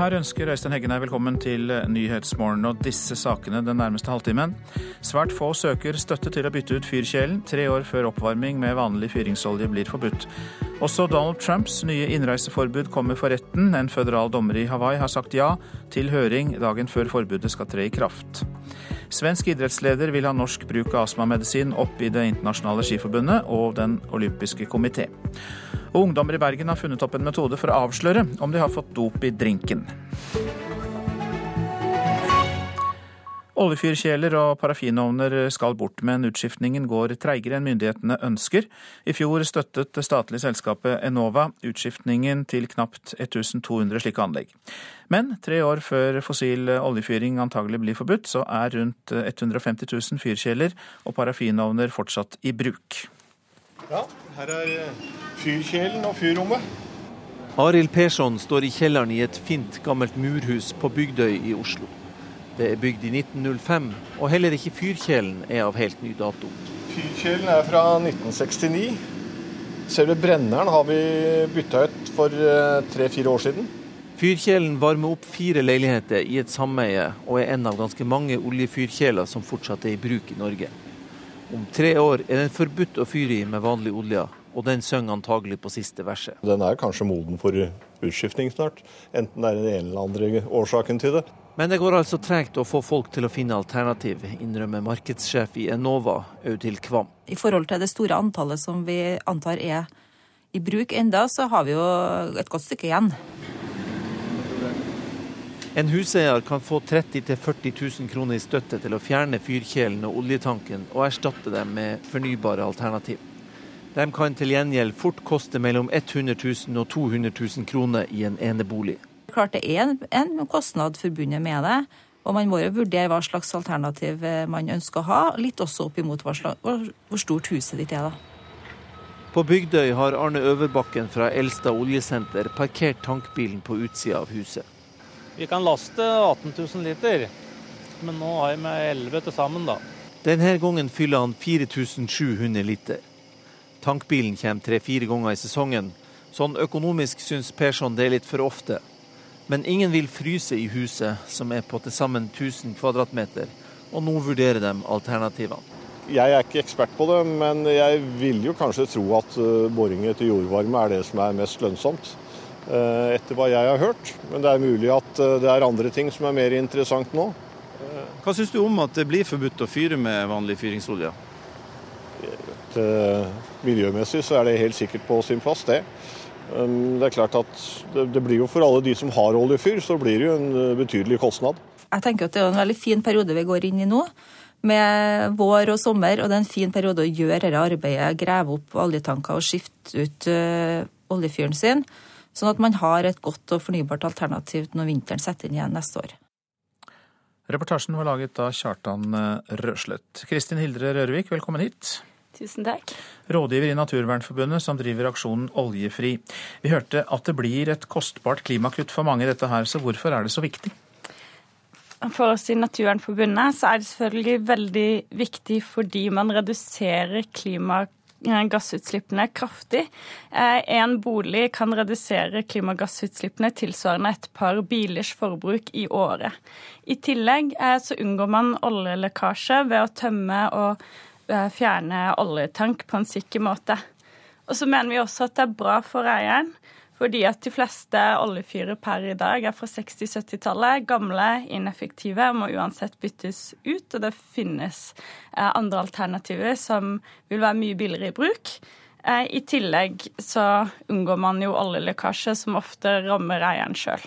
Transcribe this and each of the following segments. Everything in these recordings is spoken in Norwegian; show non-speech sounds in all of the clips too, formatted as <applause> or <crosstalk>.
Her ønsker Øystein Heggen velkommen til Nyhetsmorgen og disse sakene den nærmeste halvtimen. Svært få søker støtte til å bytte ut fyrkjelen tre år før oppvarming med vanlig fyringsolje blir forbudt. Også Donald Trumps nye innreiseforbud kommer for retten. En føderal dommer i Hawaii har sagt ja til høring dagen før forbudet skal tre i kraft. Svensk idrettsleder vil ha norsk bruk av astmamedisin opp i Det internasjonale skiforbundet og Den olympiske komité. Og ungdommer i Bergen har funnet opp en metode for å avsløre om de har fått dop i drinken. Oljefyrkjeler og parafinovner skal bort, men utskiftningen går treigere enn myndighetene ønsker. I fjor støttet det statlige selskapet Enova utskiftningen til knapt 1200 slike anlegg. Men tre år før fossil oljefyring antagelig blir forbudt, så er rundt 150 000 fyrkjeler og parafinovner fortsatt i bruk. Ja, her er eh, fyrkjelen og fyrrommet. Arild Persson står i kjelleren i et fint, gammelt murhus på Bygdøy i Oslo. Det er bygd i 1905, og heller ikke fyrkjelen er av helt ny dato. Fyrkjelen er fra 1969. Selve brenneren har vi bytta ut for eh, tre-fire år siden. Fyrkjelen varmer opp fire leiligheter i et sameie, og er en av ganske mange oljefyrkjeler som fortsatt er i bruk i Norge. Om tre år er den forbudt å fyre i med vanlig olje, og den synger antagelig på siste verset. Den er kanskje moden for utskiftning snart, enten det er den ene eller andre årsaken til det. Men det går altså tregt å få folk til å finne alternativ, innrømmer markedssjef i Enova, Audhild Kvam. I forhold til det store antallet som vi antar er i bruk enda, så har vi jo et godt stykke igjen. En huseier kan få 30 000-40 000 kroner i støtte til å fjerne fyrkjelen og oljetanken og erstatte dem med fornybare alternativ. De kan til gjengjeld fort koste mellom 100 000 og 200 000 kroner i en enebolig. Klart det er en kostnad forbundet med det, og man må jo vurdere hva slags alternativ eh, man ønsker å ha, litt også opp imot hvor stort huset ditt er. da. På Bygdøy har Arne Øverbakken fra Elstad oljesenter parkert tankbilen på utsida av huset. Vi kan laste 18 000 liter, men nå har vi med 11 til sammen, da. Denne gangen fyller han 4700 liter. Tankbilen kommer tre-fire ganger i sesongen. Sånn økonomisk syns Persson det er litt for ofte. Men ingen vil fryse i huset, som er på til sammen 1000 kvadratmeter, og nå vurderer de alternativene. Jeg er ikke ekspert på det, men jeg vil jo kanskje tro at eh, boring etter jordvarme er det som er mest lønnsomt. Eh, etter hva jeg har hørt. Men det er mulig at eh, det er andre ting som er mer interessant nå. Hva syns du om at det blir forbudt å fyre med vanlig fyringsolje? Eh, miljømessig så er det helt sikkert på sin plass, det. Det er klart at det blir jo for alle de som har oljefyr, så blir det jo en betydelig kostnad. Jeg tenker at det er en veldig fin periode vi går inn i nå. Med vår og sommer, og det er en fin periode å gjøre dette arbeidet. Grave opp oljetanker og skifte ut oljefyren sin. Sånn at man har et godt og fornybart alternativ når vinteren setter inn igjen neste år. Reportasjen var laget av Kjartan eh, Røslett. Kristin Hildre Rørvik, velkommen hit. Tusen takk. Rådgiver i Naturvernforbundet som driver aksjonen Oljefri. Vi hørte at det blir et kostbart klimakutt for mange dette her, så hvorfor er det så viktig? For oss i Naturvernforbundet så er det selvfølgelig veldig viktig fordi man reduserer klimakutt Eh, gassutslippene kraftig. Eh, en bolig kan redusere klimagassutslippene tilsvarende et par bilers forbruk i året. I tillegg eh, så unngår man oljelekkasje ved å tømme og fjerne oljetank på en sikker måte. Og så mener vi også at det er bra for eieren fordi at de fleste oljefyrer per i dag er fra 60-70-tallet. Gamle, ineffektive, må uansett byttes ut. Og det finnes eh, andre alternativer som vil være mye billigere i bruk. Eh, I tillegg så unngår man jo oljelekkasje, som ofte rammer eieren sjøl.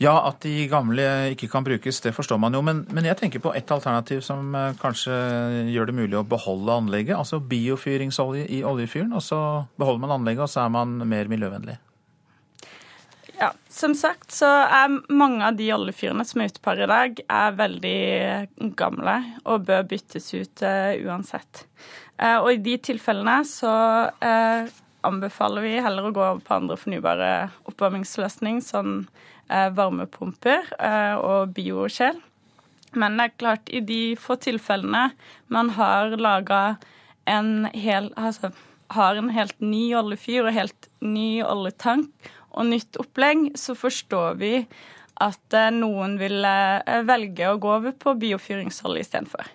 Ja, at de gamle ikke kan brukes, det forstår man jo. Men, men jeg tenker på et alternativ som eh, kanskje gjør det mulig å beholde anlegget. Altså biofyringsolje i oljefyren, og så beholder man anlegget, og så er man mer miljøvennlig. Ja, Som sagt så er mange av de oljefyrene som er ute par i dag, er veldig gamle og bør byttes ut uh, uansett. Uh, og i de tilfellene så uh, anbefaler vi heller å gå over på andre fornybare oppvarmingsløsninger, sånn varmepumper eh, og biokjel. Men det er klart, i de få tilfellene man har laga en hel Altså har en helt ny oljefyr og helt ny oljetank og nytt opplegg, så forstår vi at eh, noen vil eh, velge å gå over på biofyringsolje istedenfor.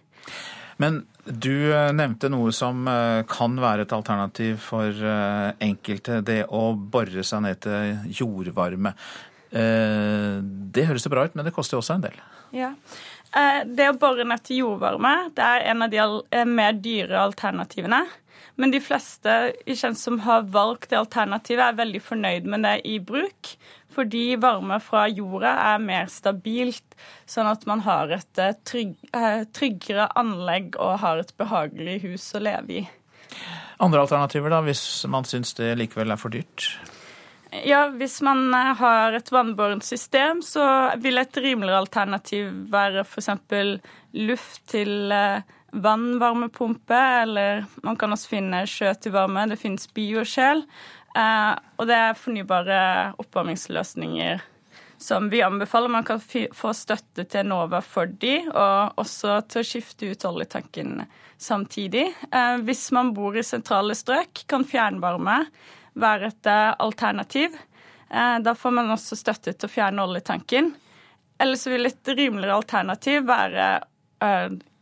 Men du eh, nevnte noe som kan være et alternativ for enkelte. Det å bore seg ned til jordvarme. Det høres jo bra ut, men det koster jo også en del. Ja. Det å bore ned til jordvarme det er en av de mer dyre alternativene. Men de fleste som har valgt det alternativet, er veldig fornøyd med det i bruk. Fordi varme fra jorda er mer stabilt, sånn at man har et eh, trygg, eh, tryggere anlegg og har et behagelig hus å leve i. Andre alternativer, da, hvis man syns det likevel er for dyrt? Ja, Hvis man eh, har et vannbårent system, så vil et rimeligere alternativ være f.eks. luft til vannvarmepumpe, eller man kan også finne sjø til varme. Det finnes biosjel. Eh, og det er fornybare oppvarmingsløsninger som vi anbefaler. Man kan få støtte til Enova for de, og også til å skifte ut oljetanken samtidig. Eh, hvis man bor i sentrale strøk, kan fjernvarme være et eh, alternativ. Da får man også støtte til å fjerne oljetanken. Eller så vil et rimeligere alternativ være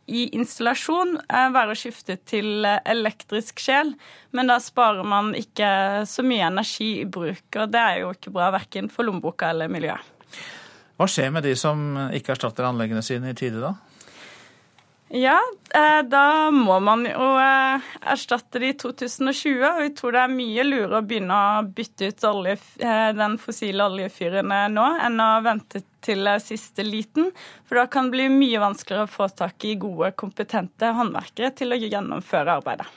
i installasjon eh, være å skifte til eh, elektrisk sjel, men da sparer man ikke så mye energi i bruk, og det er jo ikke bra verken for lommeboka eller miljøet. Hva skjer med de som ikke erstatter anleggene sine i tide, da? Ja, eh, da må man jo erstatte det i 2020. Og vi tror det er mye lurere å begynne å bytte ut olje, den fossile oljefyren nå, enn å vente til siste liten. For da kan det bli mye vanskeligere å få tak i gode, kompetente håndverkere til å gjennomføre arbeidet.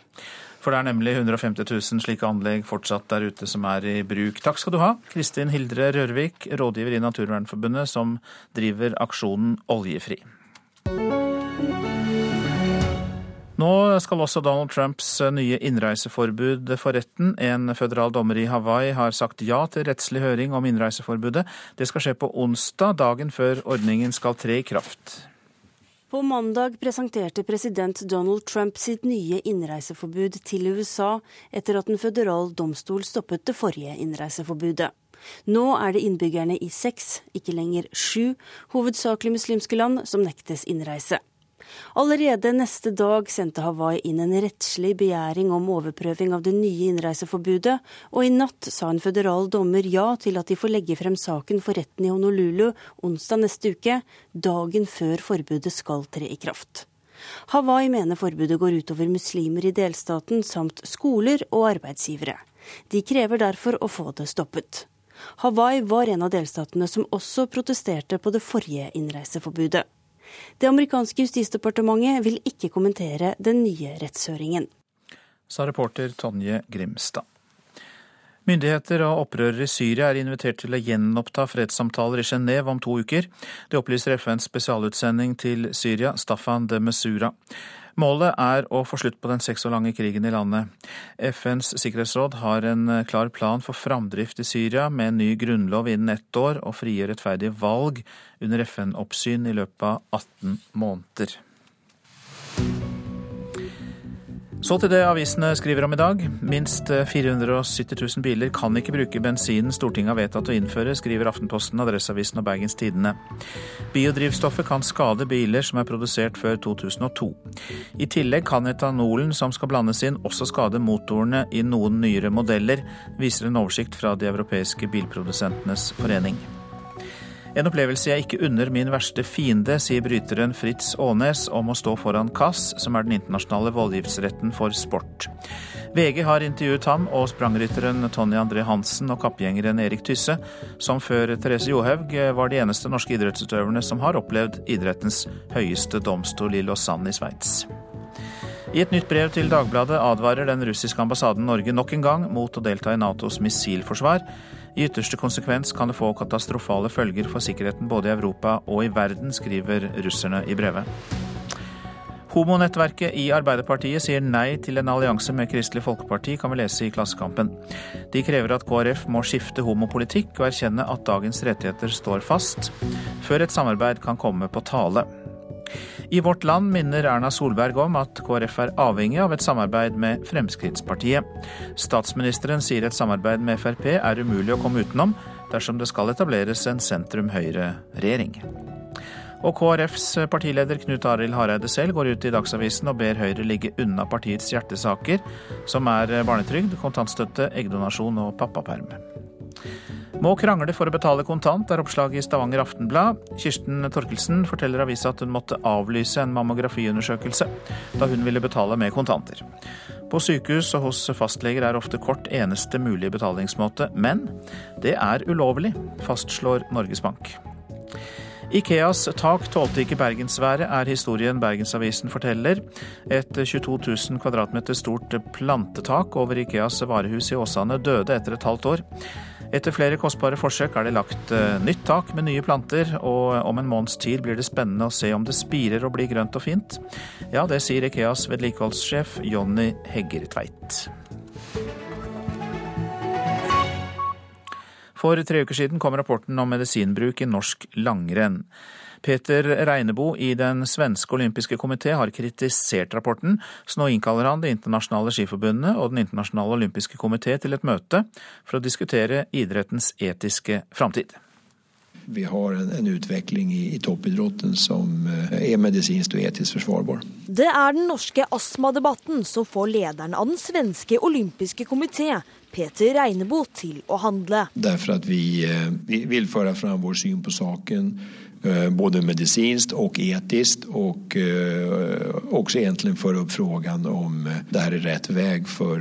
For det er nemlig 150 000 slike anlegg fortsatt der ute som er i bruk. Takk skal du ha, Kristin Hildre Rørvik, rådgiver i Naturvernforbundet, som driver aksjonen Oljefri. Nå skal også Donald Trumps eh, nye innreiseforbud for retten. En føderal dommer i Hawaii har sagt ja til rettslig høring om innreiseforbudet. Det skal skje på onsdag, dagen før ordningen skal tre i kraft. På mandag presenterte president Donald Trump sitt nye innreiseforbud til USA etter at en føderal domstol stoppet det forrige innreiseforbudet. Nå er det innbyggerne i seks, ikke lenger sju, hovedsakelig muslimske land som nektes innreise. Allerede neste dag sendte Hawaii inn en rettslig begjæring om overprøving av det nye innreiseforbudet, og i natt sa en føderal dommer ja til at de får legge frem saken for retten i Honolulu onsdag neste uke, dagen før forbudet skal tre i kraft. Hawaii mener forbudet går utover muslimer i delstaten samt skoler og arbeidsgivere. De krever derfor å få det stoppet. Hawaii var en av delstatene som også protesterte på det forrige innreiseforbudet. Det amerikanske justisdepartementet vil ikke kommentere den nye rettshøringen. Sa reporter Tonje Grimstad. Myndigheter og opprørere i Syria er invitert til å gjenoppta fredssamtaler i Genéve om to uker. Det opplyser FNs spesialutsending til Syria, Staffan de Mesura. Målet er å få slutt på den seks år lange krigen i landet. FNs sikkerhetsråd har en eh, klar plan for framdrift i Syria, med en ny grunnlov innen ett år og frie rettferdige valg under FN-oppsyn i løpet av 18 måneder. Så til det avisene skriver om i dag. Minst 470 000 biler kan ikke bruke bensinen Stortinget har vedtatt å innføre, skriver Aftenposten, Adresseavisen og Bergens Tidende. Biodrivstoffet kan skade biler som er produsert før 2002. I tillegg kan etanolen som skal blandes inn, også skade motorene i noen nyere modeller, viser en oversikt fra de europeiske bilprodusentenes forening. En opplevelse jeg ikke unner min verste fiende, sier bryteren Fritz Aanes om å stå foran CAS, som er den internasjonale voldgiftsretten for sport. VG har intervjuet ham og sprangrytteren Tonje André Hansen og kappgjengeren Erik Tysse, som før Therese Johaug var de eneste norske idrettsutøverne som har opplevd idrettens høyeste domstol i Lausanne i Sveits. I et nytt brev til Dagbladet advarer den russiske ambassaden Norge nok en gang mot å delta i Natos missilforsvar. I ytterste konsekvens kan det få katastrofale følger for sikkerheten både i Europa og i verden, skriver russerne i brevet. Homonettverket i Arbeiderpartiet sier nei til en allianse med Kristelig Folkeparti, kan vi lese i Klassekampen. De krever at KrF må skifte homopolitikk og erkjenne at dagens rettigheter står fast, før et samarbeid kan komme på tale. I Vårt Land minner Erna Solberg om at KrF er avhengig av et samarbeid med Fremskrittspartiet. Statsministeren sier et samarbeid med Frp er umulig å komme utenom dersom det skal etableres en sentrum-høyre-regjering. Og KrFs partileder Knut Arild Hareide selv går ut i Dagsavisen og ber Høyre ligge unna partiets hjertesaker, som er barnetrygd, kontantstøtte, eggdonasjon og pappaperm. Må krangle for å betale kontant, er oppslaget i Stavanger Aftenblad. Kirsten Torkelsen forteller avisa at hun måtte avlyse en mammografiundersøkelse da hun ville betale med kontanter. På sykehus og hos fastleger er ofte kort eneste mulige betalingsmåte, men det er ulovlig, fastslår Norges Bank. Ikeas tak tålte ikke bergensværet, er historien Bergensavisen forteller. Et 22 000 kvadratmeter stort plantetak over Ikeas varehus i Åsane døde etter et halvt år. Etter flere kostbare forsøk er det lagt eh, nytt tak med nye planter, og om en måneds tid blir det spennende å se om det spirer og blir grønt og fint. Ja, det sier Ikeas vedlikeholdssjef Jonny Hegger Tveit. For tre uker siden kom rapporten om medisinbruk i norsk langrenn. Peter Reinebo i Den svenske olympiske komité har kritisert rapporten, så nå innkaller han Det internasjonale skiforbundet og Den internasjonale olympiske komité til et møte for å diskutere idrettens etiske framtid. Vi har en, en utvikling i, i toppidretten som eh, er medisinsk og etisk forsvarbar. Det er den norske astmadebatten som får lederen av den svenske olympiske komité, Peter Reinebo, til å handle. Derfor at vi, eh, vi vil føre fram vår syn på saken både medicinskt og etiskt og också også egentlig föra opp frågan om eh, det här er rett vei for,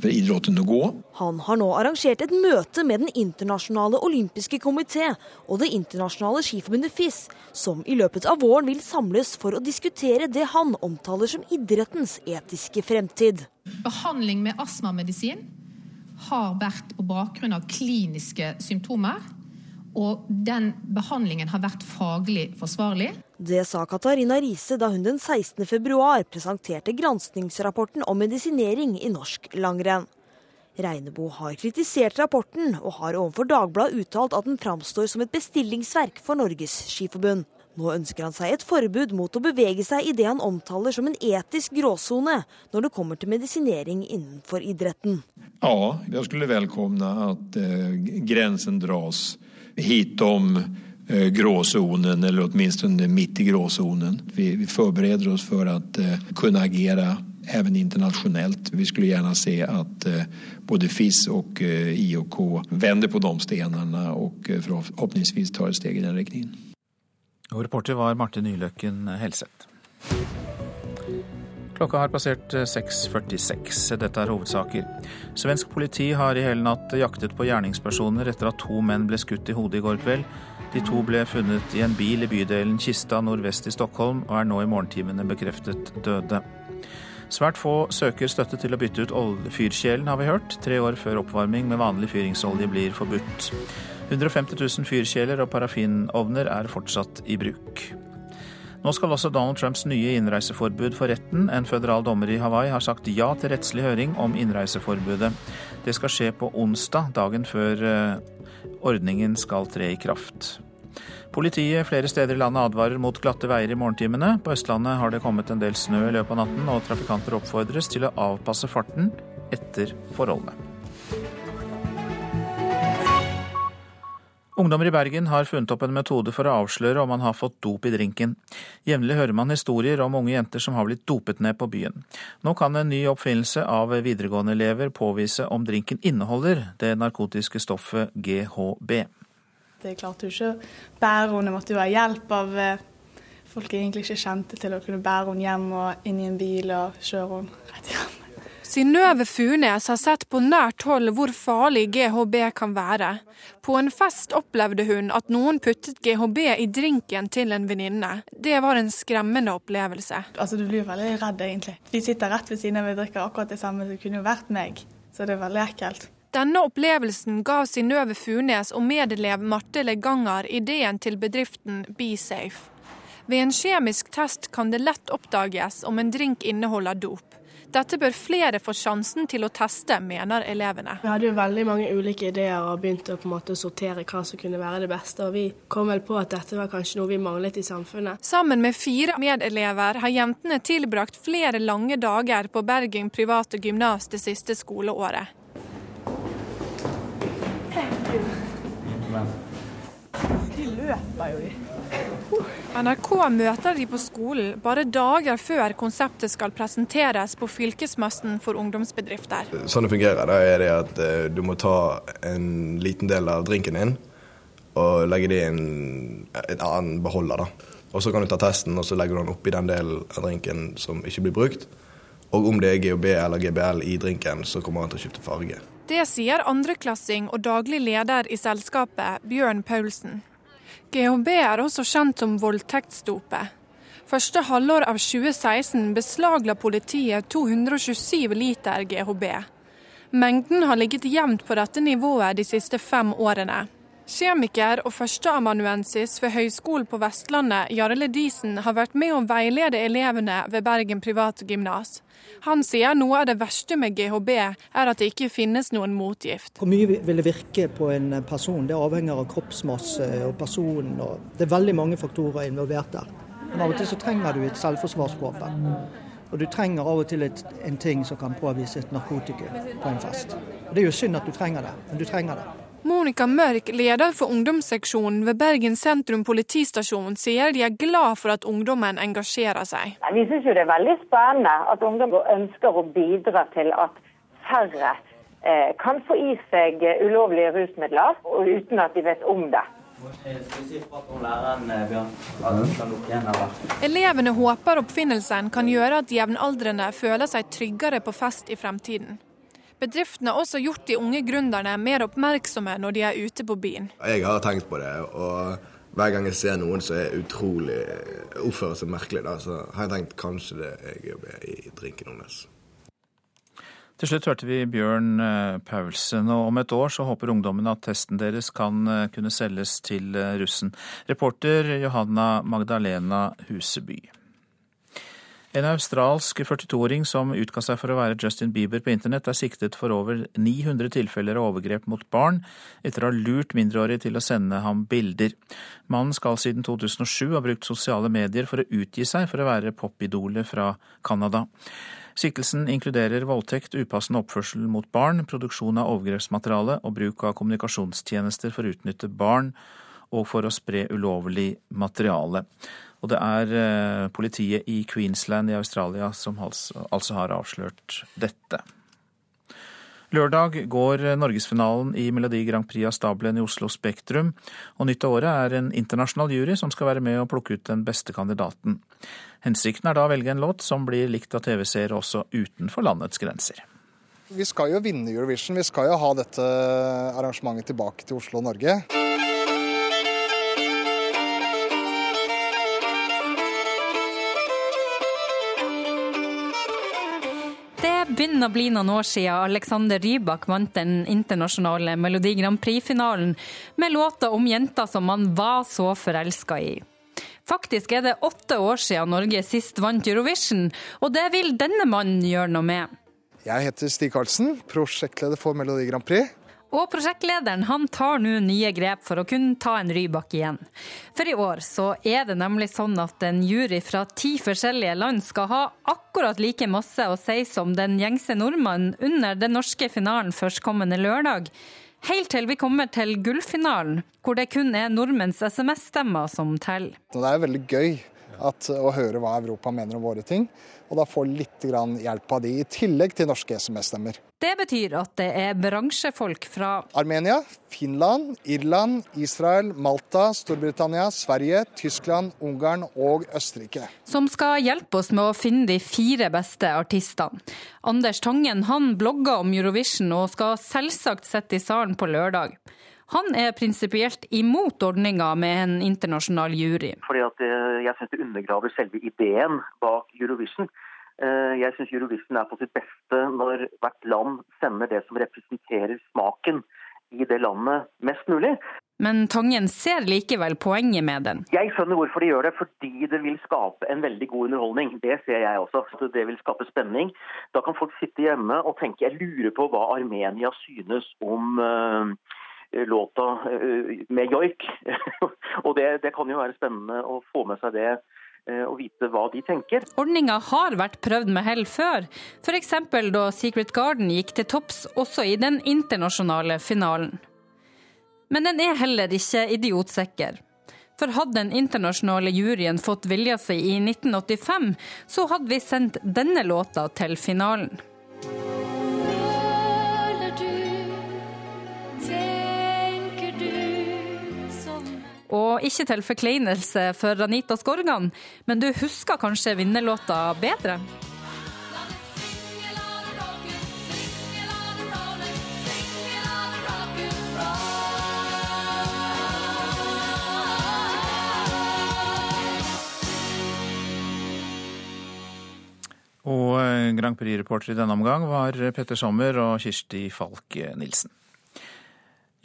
för idrotten å gå. Han har nå arrangert et møte med Den internasjonale olympiske komité og Det internasjonale skiforbundet FIS, som i løpet av våren vil samles for å diskutere det han omtaler som idrettens etiske fremtid. Behandling med astmamedisin har vært på bakgrunn av kliniske symptomer og den behandlingen har vært faglig forsvarlig. Det sa Katarina Riise da hun den 16. februar presenterte granskningsrapporten om medisinering i norsk langrenn. Reinebo har kritisert rapporten, og har overfor Dagbladet uttalt at den framstår som et bestillingsverk for Norges Skiforbund. Nå ønsker han seg et forbud mot å bevege seg i det han omtaler som en etisk gråsone når det kommer til medisinering innenfor idretten. Ja, jeg skulle velkomne at eh, grensen dras hitom eh, gråzonen, eller åtminstone midt i gråzonen. Vi, forbereder oss for å eh, kunne agere även internationellt. Vi skulle gjerne se at eh, både FIS og IOK vender på de stenene og forhåpentligvis tar et steg i den riktningen. Og reporter var Marte Nyløkken Helseth. Klokka har passert 6.46. Eh, Dette er hovedsaker. Svensk politi har i hele natt jaktet på gjerningspersoner etter at to menn ble skutt i hodet i går kveld. De to ble funnet i en bil i bydelen Kista nordvest i Stockholm, og er nå i morgentimene bekreftet døde. Svært få søker støtte til å bytte ut fyrkjelen, har vi hørt. Tre år før oppvarming med vanlig fyringsolje blir forbudt. 150 000 fyrkjeler og parafinovner er fortsatt i bruk. Nå skal også Donald Trumps nye innreiseforbud for retten. En føderal dommer i Hawaii har sagt ja til rettslig høring om innreiseforbudet. Det skal skje på onsdag, dagen før eh, ordningen skal tre i kraft. Politiet flere steder i landet advarer mot glatte veier i morgentimene. På Østlandet har det kommet en del snø i løpet av natten, og trafikanter oppfordres til å avpasse farten etter forholdene. Ungdommer i Bergen har funnet opp en metode for å avsløre om man har fått dop i drinken. Jevnlig hører man historier om unge jenter som har blitt dopet ned på byen. Nå kan en ny oppfinnelse av videregående-elever påvise om drinken inneholder det narkotiske stoffet GHB. Det klarte jo ikke bære henne, måtte jo ha hjelp av eh, folk jeg egentlig ikke kjente til å kunne bære henne hjem og inn i en bil og kjøre henne rett hjem. Synnøve Funes har sett på nært hold hvor farlig GHB kan være. På en fest opplevde hun at noen puttet GHB i drinken til en venninne. Det var en skremmende opplevelse. Altså, Du blir veldig redd, egentlig. Vi sitter rett ved siden av og drikker akkurat det samme. som kunne vært meg. Så det er veldig ekkelt. Denne opplevelsen ga Synnøve Funes og medelev Marte Leganger ideen til bedriften BeSafe. Ved en kjemisk test kan det lett oppdages om en drink inneholder dop. Dette bør flere få sjansen til å teste, mener elevene. Vi hadde jo veldig mange ulike ideer og begynte å på en måte sortere hva som kunne være det beste. Og vi kom vel på at dette var kanskje noe vi manglet i samfunnet. Sammen med fire medelever har jentene tilbrakt flere lange dager på Bergen private gymnas det siste skoleåret. De løper jo, de. NRK møter de på skolen bare dager før konseptet skal presenteres på fylkesmessen for ungdomsbedrifter. Sånn det fungerer, da er det at eh, du må ta en liten del av drinken din og legge det i en, en annen beholder. da. Og Så kan du ta testen og så legger du den oppi den delen av drinken som ikke blir brukt. Og om det er GHB eller GBL i drinken, så kommer han til å skifte farge. Det sier andreklassing og daglig leder i selskapet, Bjørn Paulsen. GHB er også kjent som voldtektsdopet. Første halvår av 2016 beslagla politiet 227 liter GHB. Mengden har ligget jevnt på dette nivået de siste fem årene. Kjemiker og førsteamanuensis ved Høgskolen på Vestlandet, Jarle Disen, har vært med å veilede elevene ved Bergen privatgymnas. Han sier noe av det verste med GHB er at det ikke finnes noen motgift. Hvor mye vil det virke på en person? Det avhenger av kroppsmasse og personen. Det er veldig mange faktorer involvert der. Men av og til så trenger du et selvforsvarsvåpen. Og du trenger av og til et, en ting som kan påvise et narkotikum på en fest. Og det er jo synd at du trenger det, men du trenger det. Monica Mørk, leder for ungdomsseksjonen ved Bergen sentrum politistasjon, sier de er glad for at ungdommen engasjerer seg. Vi syns det er veldig spennende at ungdom ønsker å bidra til at færre eh, kan få i seg ulovlige rusmidler uten at de vet om det. Elevene håper oppfinnelsen kan gjøre at jevnaldrende føler seg tryggere på fest i fremtiden. Bedriften har også gjort de unge gründerne mer oppmerksomme når de er ute på byen. Jeg har tenkt på det, og hver gang jeg ser noen som er utrolig oppfører seg merkelig, da, så har jeg tenkt kanskje det er jobber i drinken hennes. Til slutt hørte vi Bjørn Paulsen, og om et år så håper ungdommen at testen deres kan kunne selges til russen. Reporter Johanna Magdalena Huseby. En australsk 42-åring som utga seg for å være Justin Bieber på internett, er siktet for over 900 tilfeller av overgrep mot barn, etter å ha lurt mindreårige til å sende ham bilder. Mannen skal siden 2007 ha brukt sosiale medier for å utgi seg for å være popidolet fra Canada. Siktelsen inkluderer voldtekt, upassende oppførsel mot barn, produksjon av overgrepsmateriale og bruk av kommunikasjonstjenester for å utnytte barn og for å spre ulovlig materiale. Og det er politiet i Queensland i Australia som altså har avslørt dette. Lørdag går norgesfinalen i Melodi Grand Prix av stabelen i Oslo Spektrum, og nytt av året er en internasjonal jury som skal være med å plukke ut den beste kandidaten. Hensikten er da å velge en låt som blir likt av TV-seere også utenfor landets grenser. Vi skal jo vinne Eurovision, vi skal jo ha dette arrangementet tilbake til Oslo og Norge. Begynner å bli noen år siden Alexander Rybak vant den internasjonale Melodi Grand Prix-finalen med låta om jenta som han var så forelska i. Faktisk er det åtte år siden Norge sist vant Eurovision, og det vil denne mannen gjøre noe med. Jeg heter Stig Karlsen, prosjektleder for Melodi Grand Prix. Og prosjektlederen han tar nå nye grep for å kunne ta en Rybak igjen. For i år så er det nemlig sånn at en jury fra ti forskjellige land skal ha akkurat like masse å si som den gjengse nordmannen under den norske finalen førstkommende lørdag. Helt til vi kommer til gullfinalen, hvor det kun er nordmenns SMS-stemmer som teller. Det er veldig gøy at, å høre hva Europa mener om våre ting, og da få litt hjelp av de, i tillegg til norske SMS-stemmer. Det betyr at det er bransjefolk fra Armenia, Finland, Irland, Israel, Malta, Storbritannia, Sverige, Tyskland, Ungarn og Østerrike. Som skal hjelpe oss med å finne de fire beste artistene. Anders Tangen han blogger om Eurovision og skal selvsagt sitte i salen på lørdag. Han er prinsipielt imot ordninga med en internasjonal jury. Fordi at Jeg syns det undergraver selve ideen bak Eurovision. Jeg syns Eurovision er på sitt beste når hvert land sender det som representerer smaken i det landet mest mulig. Men Tangen ser likevel poenget med den. Jeg skjønner hvorfor de gjør det, fordi det vil skape en veldig god underholdning. Det ser jeg også. Det vil skape spenning. Da kan folk sitte hjemme og tenke jeg lurer på hva Armenia synes om uh, låta uh, med joik. <laughs> og det, det, kan jo være spennende å få med seg det uh, og vite hva de tenker. Ordninga har vært prøvd med hell før, f.eks. da Secret Garden gikk til topps også i den internasjonale finalen. Men den er heller ikke idiotsikker. For hadde den internasjonale juryen fått vilja si i 1985, så hadde vi sendt denne låta til finalen. Og ikke til forkleinelse for Anita Skorgan, men du husker kanskje vinnerlåta bedre? Og eh, Grand Prix-reporter i denne omgang var Petter Sommer og Kirsti Falk Nilsen.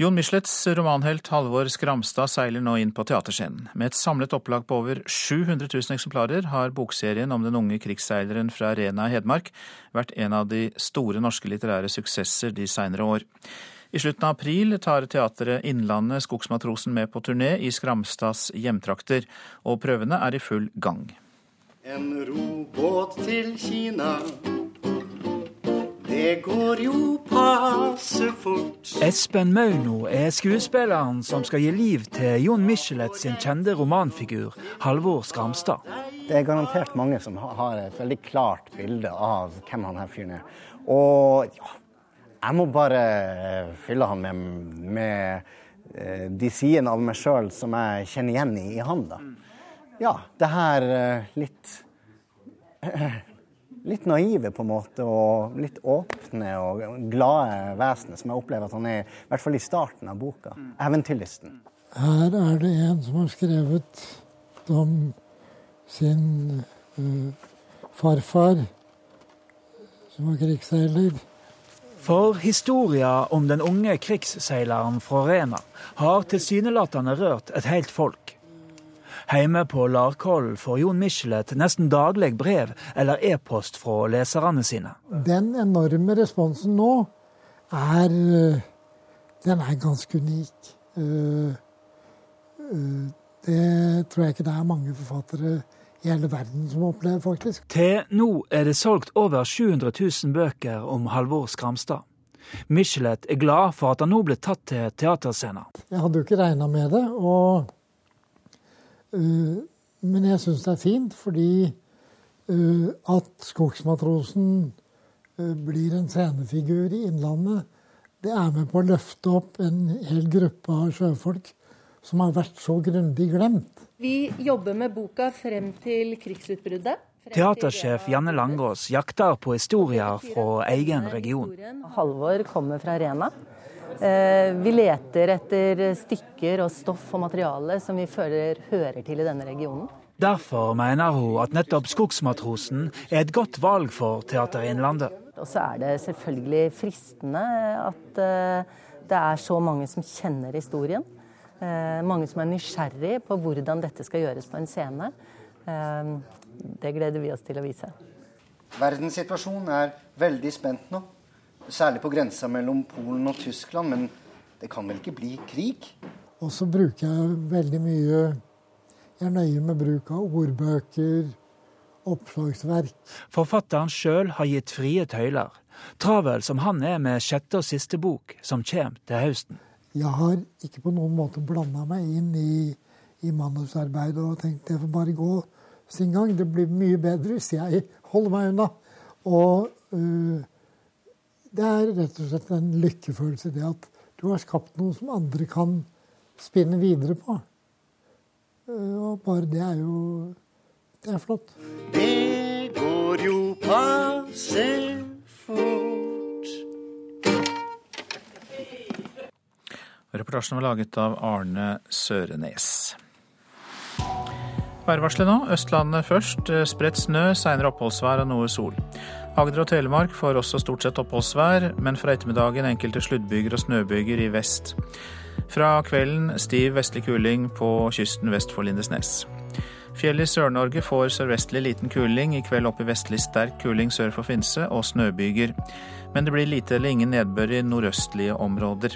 Jon Michelets romanhelt Halvor Skramstad seiler nå inn på teaterscenen. Med et samlet opplag på over 700 000 eksemplarer har bokserien om den unge krigsseileren fra Rena i Hedmark vært en av de store norske litterære suksesser de seinere år. I slutten av april tar teatret Innlandet Skogsmatrosen med på turné i Skramstads hjemtrakter, og prøvene er i full gang. En robåt til Kina. Det går jo passe fort. Espen Mauno er skuespilleren som skal gi liv til Jon Michelet sin kjente romanfigur Halvor Skramstad. Det er garantert mange som har et veldig klart bilde av hvem han her fyren er. Og ja, jeg må bare fylle han med, med eh, de sidene av meg sjøl som jeg kjenner igjen i, i han. da ja, det her eh, litt <laughs> Litt naive, på en måte, og litt åpne og glade vesenet som jeg opplever at han er, i hvert fall i starten av boka. Eventyrlysten. Her er det en som har skrevet om sin uh, farfar, som var krigsseiler. For historia om den unge krigsseileren fra Rena har tilsynelatende rørt et helt folk. Hjemme på Larkollen får Jon Michelet nesten daglig brev eller e-post fra leserne sine. Den enorme responsen nå er eh, Den er ganske unik. Eh, eh, det tror jeg ikke det er mange forfattere i hele verden som opplever, faktisk. Til nå er det solgt over 700 000 bøker om Halvor Skramstad. Michelet er glad for at han nå ble tatt til teaterscenen. Jeg hadde jo ikke regna med det. og men jeg syns det er fint fordi eh, at skogsmatrosen eh, blir en scenefigur i Innlandet, det er med på å løfte opp en hel gruppe av sjøfolk som har vært så grundig glemt. Vi jobber med boka frem til krigsutbruddet. Teatersjef Janne Langås jakter på historier fra egen region. Halvor kommer fra Rena. Eh, vi leter etter stykker og stoff og materiale som vi føler hører til i denne regionen. Derfor mener hun at nettopp Skogsmatrosen er et godt valg for Teater Innlandet. Og så er det selvfølgelig fristende at eh, det er så mange som kjenner historien. Eh, mange som er nysgjerrig på hvordan dette skal gjøres på en scene. Det gleder vi oss til å vise. Verdenssituasjonen er veldig spent nå. Særlig på grensa mellom Polen og Tyskland, men det kan vel ikke bli krig? Og så bruker jeg veldig mye Jeg er nøye med bruk av ordbøker, oppslagsverk. Forfatteren sjøl har gitt frie tøyler, travel som han er med sjette og siste bok, som kommer til høsten. Jeg har ikke på noen måte blanda meg inn i, i manusarbeidet og tenkt jeg får bare gå sin gang. Det blir mye bedre hvis jeg holder meg unna. Og øh, det er rett og slett en lykkefølelse det at du har skapt noe som andre kan spinne videre på. Eh, og bare det er jo Det er flott. Det går jo passe fort. Reportasjen var laget av Arne Sørenes. Værvarselet nå. Østlandet først. Spredt snø, seinere oppholdsvær og noe sol. Agder og Telemark får også stort sett oppholdsvær, men fra ettermiddagen enkelte sluddbyger og snøbyger i vest. Fra kvelden stiv vestlig kuling på kysten vest for Lindesnes. Fjell i Sør-Norge får sørvestlig liten kuling, i kveld opp i vestlig sterk kuling sør for Finse og snøbyger. Men det blir lite eller ingen nedbør i nordøstlige områder.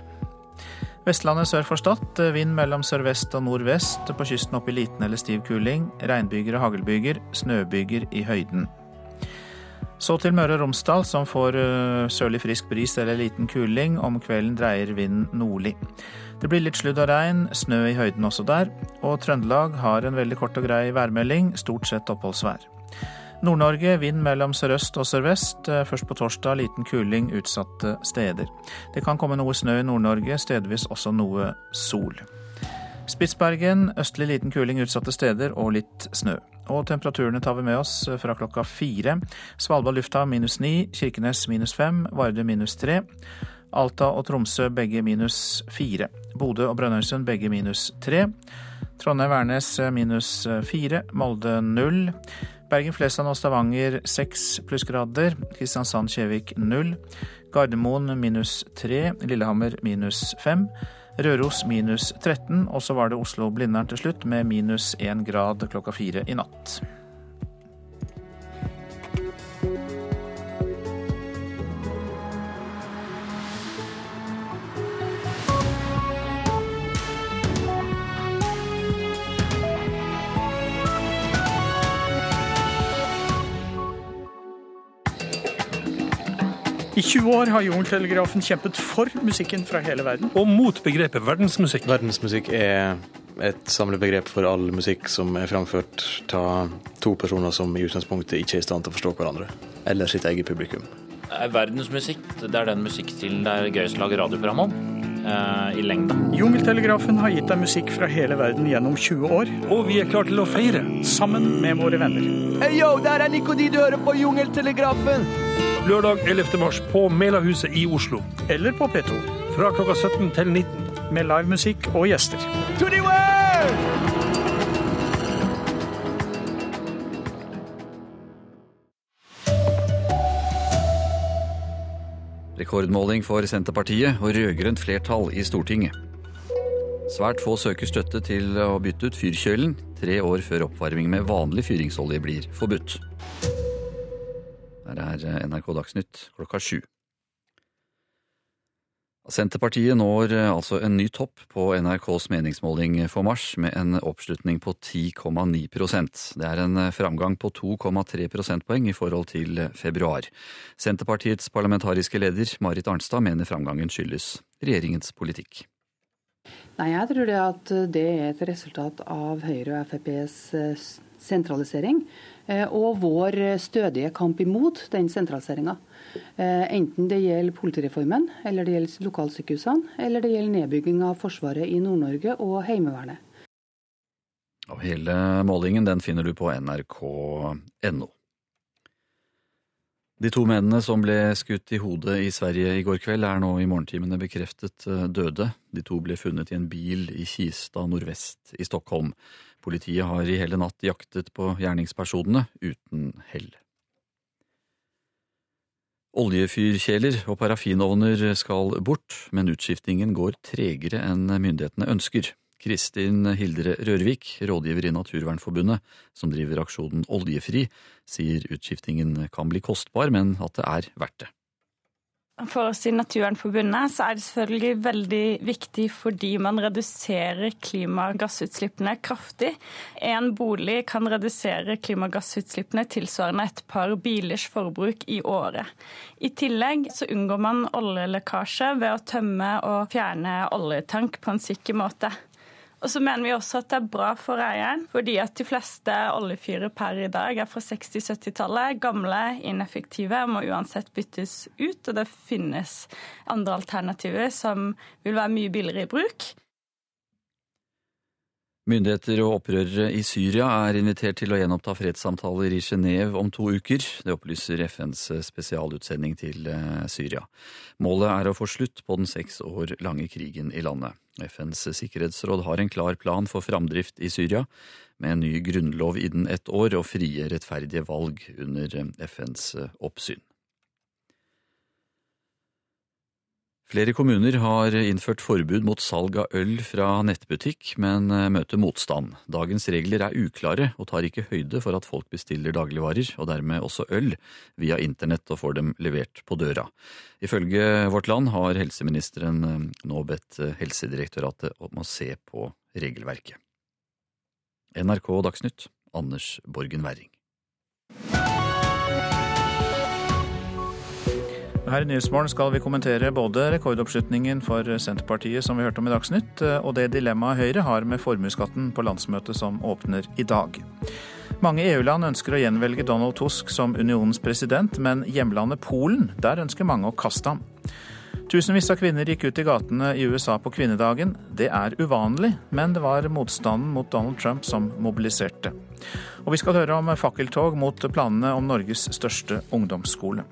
Vestlandet sør for Stad vind mellom sørvest og nordvest, på kysten opp i liten eller stiv kuling. Regnbyger og haglbyger, snøbyger i høyden. Så til Møre og Romsdal, som får sørlig frisk bris eller liten kuling. Om kvelden dreier vinden nordlig. Det blir litt sludd og regn, snø i høyden også der. Og Trøndelag har en veldig kort og grei værmelding, stort sett oppholdsvær. Nord-Norge vind mellom sørøst og sørvest. Først på torsdag liten kuling utsatte steder. Det kan komme noe snø i Nord-Norge, stedvis også noe sol. Spitsbergen østlig liten kuling utsatte steder og litt snø. Og temperaturene tar vi med oss fra klokka fire. Svalbard lufthavn minus ni, Kirkenes minus fem, Vardø minus tre. Alta og Tromsø begge minus fire. Bodø og Brønnøysund begge minus tre. Trondheim-Værnes minus fire. Molde null. Bergen-Flesland og Stavanger seks plussgrader. Kristiansand-Kjevik null. Gardermoen minus tre. Lillehammer minus fem. Røros minus 13, og så var det Oslo-Blindern til slutt med minus 1 grad klokka fire i natt. 20 år har Jungeltelegrafen kjempet for musikken fra hele verden. Og mot begrepet verdensmusikk. Verdensmusikk er et samlebegrep for all musikk som er framført av to personer som i utgangspunktet ikke er i stand til å forstå hverandre, eller sitt eget publikum. Verdensmusikk det er den musikkstilen det er gøyest å lage radioprogram om. I lengda. Jungeltelegrafen har gitt deg musikk fra hele verden gjennom 20 år. Og vi er klar til å feire. Sammen med våre venner. Hey yo, der er Nico de, du hører på Jungeltelegrafen. Lørdag 11. mars på Melahuset i Oslo. Eller på P2. Fra klokka 17 til 19. Med livemusikk og gjester. To the world! Rekordmåling for Senterpartiet og rød-grønt flertall i Stortinget. Svært få søker støtte til å bytte ut fyrkjølen tre år før oppvarming med vanlig fyringsolje blir forbudt. Her er NRK Dagsnytt klokka sju. Senterpartiet når altså en ny topp på NRKs meningsmåling for mars, med en oppslutning på 10,9% Det er en framgang på 2,3 prosentpoeng i forhold til februar. Senterpartiets parlamentariske leder Marit Arnstad mener framgangen skyldes regjeringens politikk. Nei, Jeg tror det det er et resultat av Høyre og FrPs sentralisering og vår stødige kamp imot den sentraliseringa. Enten det gjelder politireformen, eller det gjelder lokalsykehusene, eller det gjelder nedbygging av Forsvaret i Nord-Norge og Heimevernet. Og hele målingen den finner du på nrk.no. De to mennene som ble skutt i hodet i Sverige i går kveld, er nå i morgentimene bekreftet døde. De to ble funnet i en bil i Kista nordvest i Stockholm. Politiet har i hele natt jaktet på gjerningspersonene, uten hell. Oljefyrkjeler og parafinovner skal bort, men utskiftingen går tregere enn myndighetene ønsker. Kristin Hildre Rørvik, rådgiver i Naturvernforbundet, som driver aksjonen Oljefri, sier utskiftingen kan bli kostbar, men at det er verdt det. For oss i Naturvernforbundet så er det selvfølgelig veldig viktig fordi man reduserer klimagassutslippene kraftig. En bolig kan redusere klimagassutslippene tilsvarende et par bilers forbruk i året. I tillegg så unngår man oljelekkasje ved å tømme og fjerne oljetank på en sikker måte. Og så mener vi også at det er bra for eieren, fordi at de fleste oljefyrer per i dag er fra 60-70-tallet. Gamle, ineffektive, må uansett byttes ut. Og det finnes andre alternativer som vil være mye billigere i bruk. Myndigheter og opprørere i Syria er invitert til å gjenoppta fredssamtaler i Genéve om to uker. Det opplyser FNs spesialutsending til Syria. Målet er å få slutt på den seks år lange krigen i landet. FNs sikkerhetsråd har en klar plan for framdrift i Syria, med en ny grunnlov innen ett år og frie, rettferdige valg under FNs oppsyn. Flere kommuner har innført forbud mot salg av øl fra nettbutikk, men eh, møter motstand. Dagens regler er uklare og tar ikke høyde for at folk bestiller dagligvarer, og dermed også øl, via internett og får dem levert på døra. Ifølge Vårt Land har helseministeren eh, nå bedt eh, Helsedirektoratet om å se på regelverket. NRK Dagsnytt, Anders Borgen Werring. Her i Nyhetsmorgen skal vi kommentere både rekordoppslutningen for Senterpartiet som vi hørte om i Dagsnytt, og det dilemmaet Høyre har med formuesskatten på landsmøtet som åpner i dag. Mange EU-land ønsker å gjenvelge Donald Tusk som unionens president, men hjemlandet Polen, der ønsker mange å kaste ham. Tusenvis av kvinner gikk ut i gatene i USA på kvinnedagen. Det er uvanlig, men det var motstanden mot Donald Trump som mobiliserte. Og vi skal høre om fakkeltog mot planene om Norges største ungdomsskole.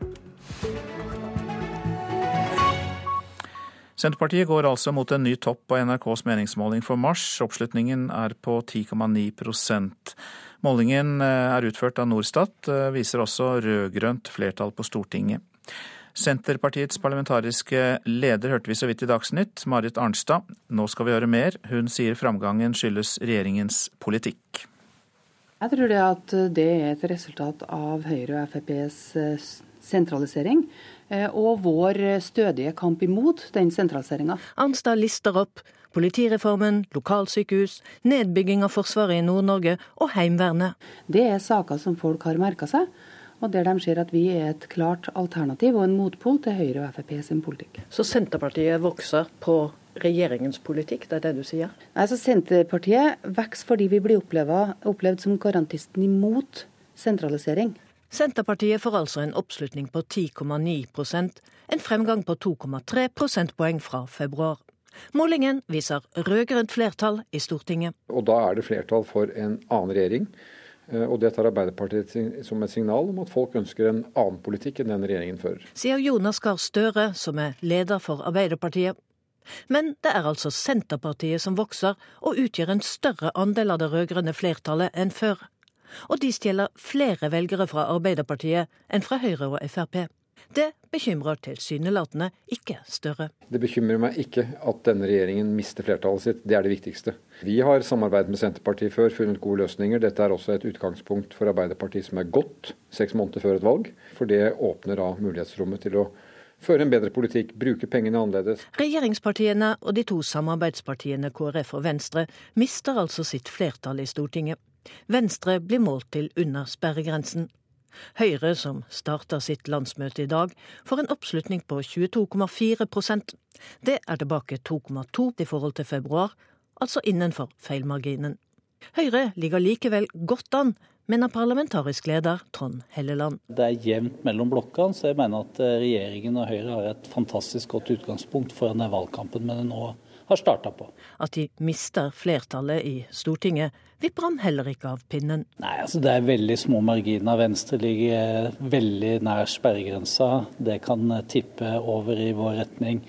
Senterpartiet går altså mot en ny topp på NRKs meningsmåling for mars. Oppslutningen er på 10,9% Målingen eh, er utført av Norstat, eh, viser også rød-grønt flertall på Stortinget. Senterpartiets parlamentariske leder hørte vi så vidt i Dagsnytt, Marit Arnstad. Nå skal vi høre mer. Hun sier framgangen skyldes regjeringens politikk. Jeg tror det at det er et resultat av Høyre og FrPs eh, sentralisering. Eh, og vår stødige kamp imot den sentraliseringa. Arnstad lister opp politireformen, lokalsykehus, nedbygging av Forsvaret i Nord-Norge og Heimevernet. Det er saker som folk har merka seg, og der de ser at vi er et klart alternativ og en motpol til Høyre og Frp sin politikk. Så Senterpartiet vokser på regjeringens politikk, det er det du sier? Altså Senterpartiet vokser fordi vi blir opplevd som garantisten imot sentralisering. Senterpartiet får altså en oppslutning på 10,9% en fremgang på 2,3 prosentpoeng fra februar. Målingen viser rød-grønt flertall i Stortinget. Og Da er det flertall for en annen regjering. Eh, og Det tar Arbeiderpartiet som et signal om at folk ønsker en annen politikk enn den regjeringen fører. Sier Jonas Gahr Støre, som er leder for Arbeiderpartiet. Men det er altså Senterpartiet som vokser, og utgjør en større andel av det rød-grønne flertallet enn før og de stjeler flere velgere fra Arbeiderpartiet enn fra Høyre og Frp. Det bekymrer tilsynelatende ikke Støre. Det bekymrer meg ikke at denne regjeringen mister flertallet sitt, det er det viktigste. Vi har samarbeidet med Senterpartiet før, funnet gode løsninger. Dette er også et utgangspunkt for Arbeiderpartiet som er godt seks måneder før et valg. For det åpner da mulighetsrommet til å føre en bedre politikk, bruke pengene annerledes. Regjeringspartiene og de to samarbeidspartiene KrF og Venstre mister altså sitt flertall i Stortinget. Venstre blir målt til under sperregrensen. Høyre, som starter sitt landsmøte i dag, får en oppslutning på 22,4% Det er tilbake 2,2 i forhold til februar, altså innenfor feilmarginen. Høyre ligger likevel godt an, mener parlamentarisk leder Trond Helleland. Det er jevnt mellom blokkene, så jeg mener at eh, regjeringen og Høyre har et fantastisk godt utgangspunkt foran valgkampen det nå har starta på. At de mister flertallet i Stortinget, vipper han heller ikke av pinnen. Nei, altså Det er veldig små marginer. Venstre ligger veldig nær sperregrensa. Det kan tippe over i vår retning.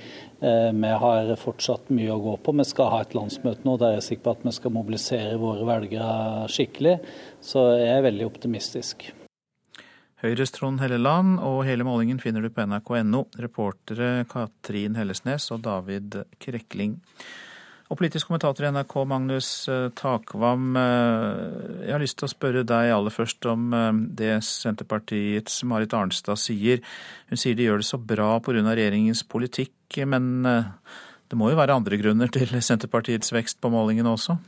Eh, vi har fortsatt mye å gå på. Vi skal ha et landsmøte nå der jeg er sikker på at vi skal mobilisere våre velgere skikkelig. Så jeg er veldig optimistisk. Høyres Trond Helleland, og hele målingen finner du på nrk.no. Reportere Katrin Hellesnes og David Krekling. Og politisk kommentator i NRK, Magnus eh, Takvam. Eh, jeg har lyst til å spørre deg aller først om eh, det Senterpartiets Marit Arnstad sier. Hun sier de gjør det så bra pga. regjeringens politikk, men det må jo være andre grunner til Senterpartiets vekst på målingene også?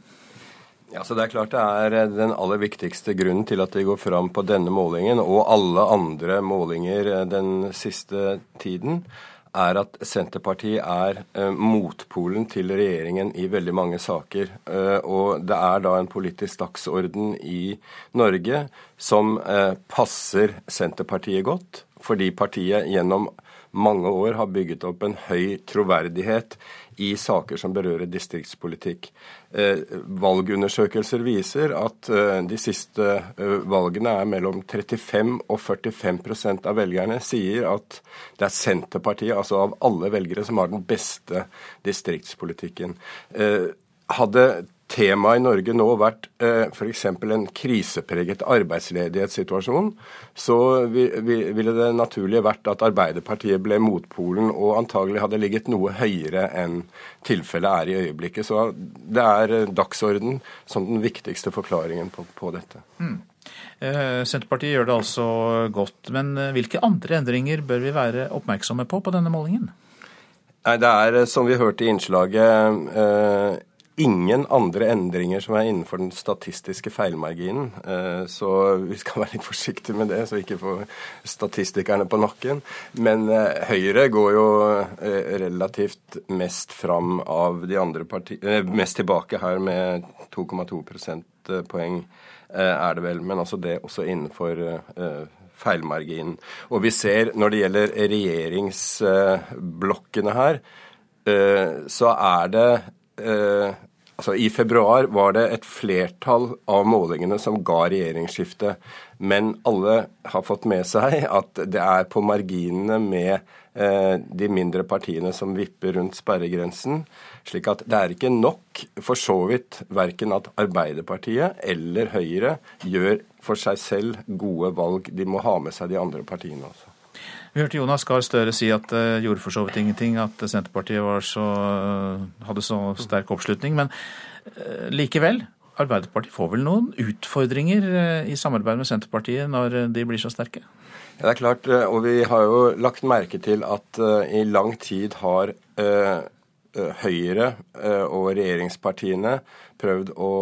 Ja, så Det er klart det er eh, den aller viktigste grunnen til at de går fram på denne målingen og alle andre målinger eh, den siste tiden, er at Senterpartiet er eh, motpolen til regjeringen i veldig mange saker. Og det er da en politisk dagsorden i Norge som passer Senterpartiet godt, fordi partiet gjennom mange år har bygget opp en høy troverdighet i saker som berører distriktspolitikk. Eh, valgundersøkelser viser at eh, de siste eh, valgene er mellom 35 og 45% av velgerne sier at det er Senterpartiet, altså av alle velgere, som har den beste distriktspolitikken. Hadde temaet i Norge nå vært eh, f.eks. en krisepreget arbeidsledighetssituasjon, så ville det naturlige vært at Arbeiderpartiet ble motpolen og antagelig hadde ligget noe høyere enn tilfellet er i øyeblikket. Så det er eh, dagsorden som den viktigste forklaringen på, på dette. Mm. Senterpartiet gjør det altså godt, men hvilke andre endringer bør vi være oppmerksomme på på denne målingen? Nei, Det er, som vi hørte i innslaget, ingen andre endringer som er innenfor den statistiske feilmarginen. Eh, så vi skal være litt forsiktige med det, så vi ikke får statistikerne på nakken. Men eh, Høyre går jo eh, relativt mest fram av de andre partiene Mest tilbake her med 2,2 prosentpoeng er det vel. Men altså det også innenfor feilmarginen. Og vi ser når det gjelder regjeringsblokkene her, så er det Altså, I februar var det et flertall av målingene som ga regjeringsskifte. Men alle har fått med seg at det er på marginene med eh, de mindre partiene som vipper rundt sperregrensen. Slik at det er ikke nok for så vidt verken at Arbeiderpartiet eller Høyre gjør for seg selv gode valg. De må ha med seg de andre partiene også. Vi hørte Jonas Gahr Støre si at det uh, gjorde for så vidt ingenting at Senterpartiet så, uh, hadde så sterk oppslutning. Men uh, likevel, Arbeiderpartiet får vel noen utfordringer i samarbeid med Senterpartiet når de blir så sterke? Ja, det er klart, og vi har jo lagt merke til at i lang tid har Høyre og regjeringspartiene prøvd å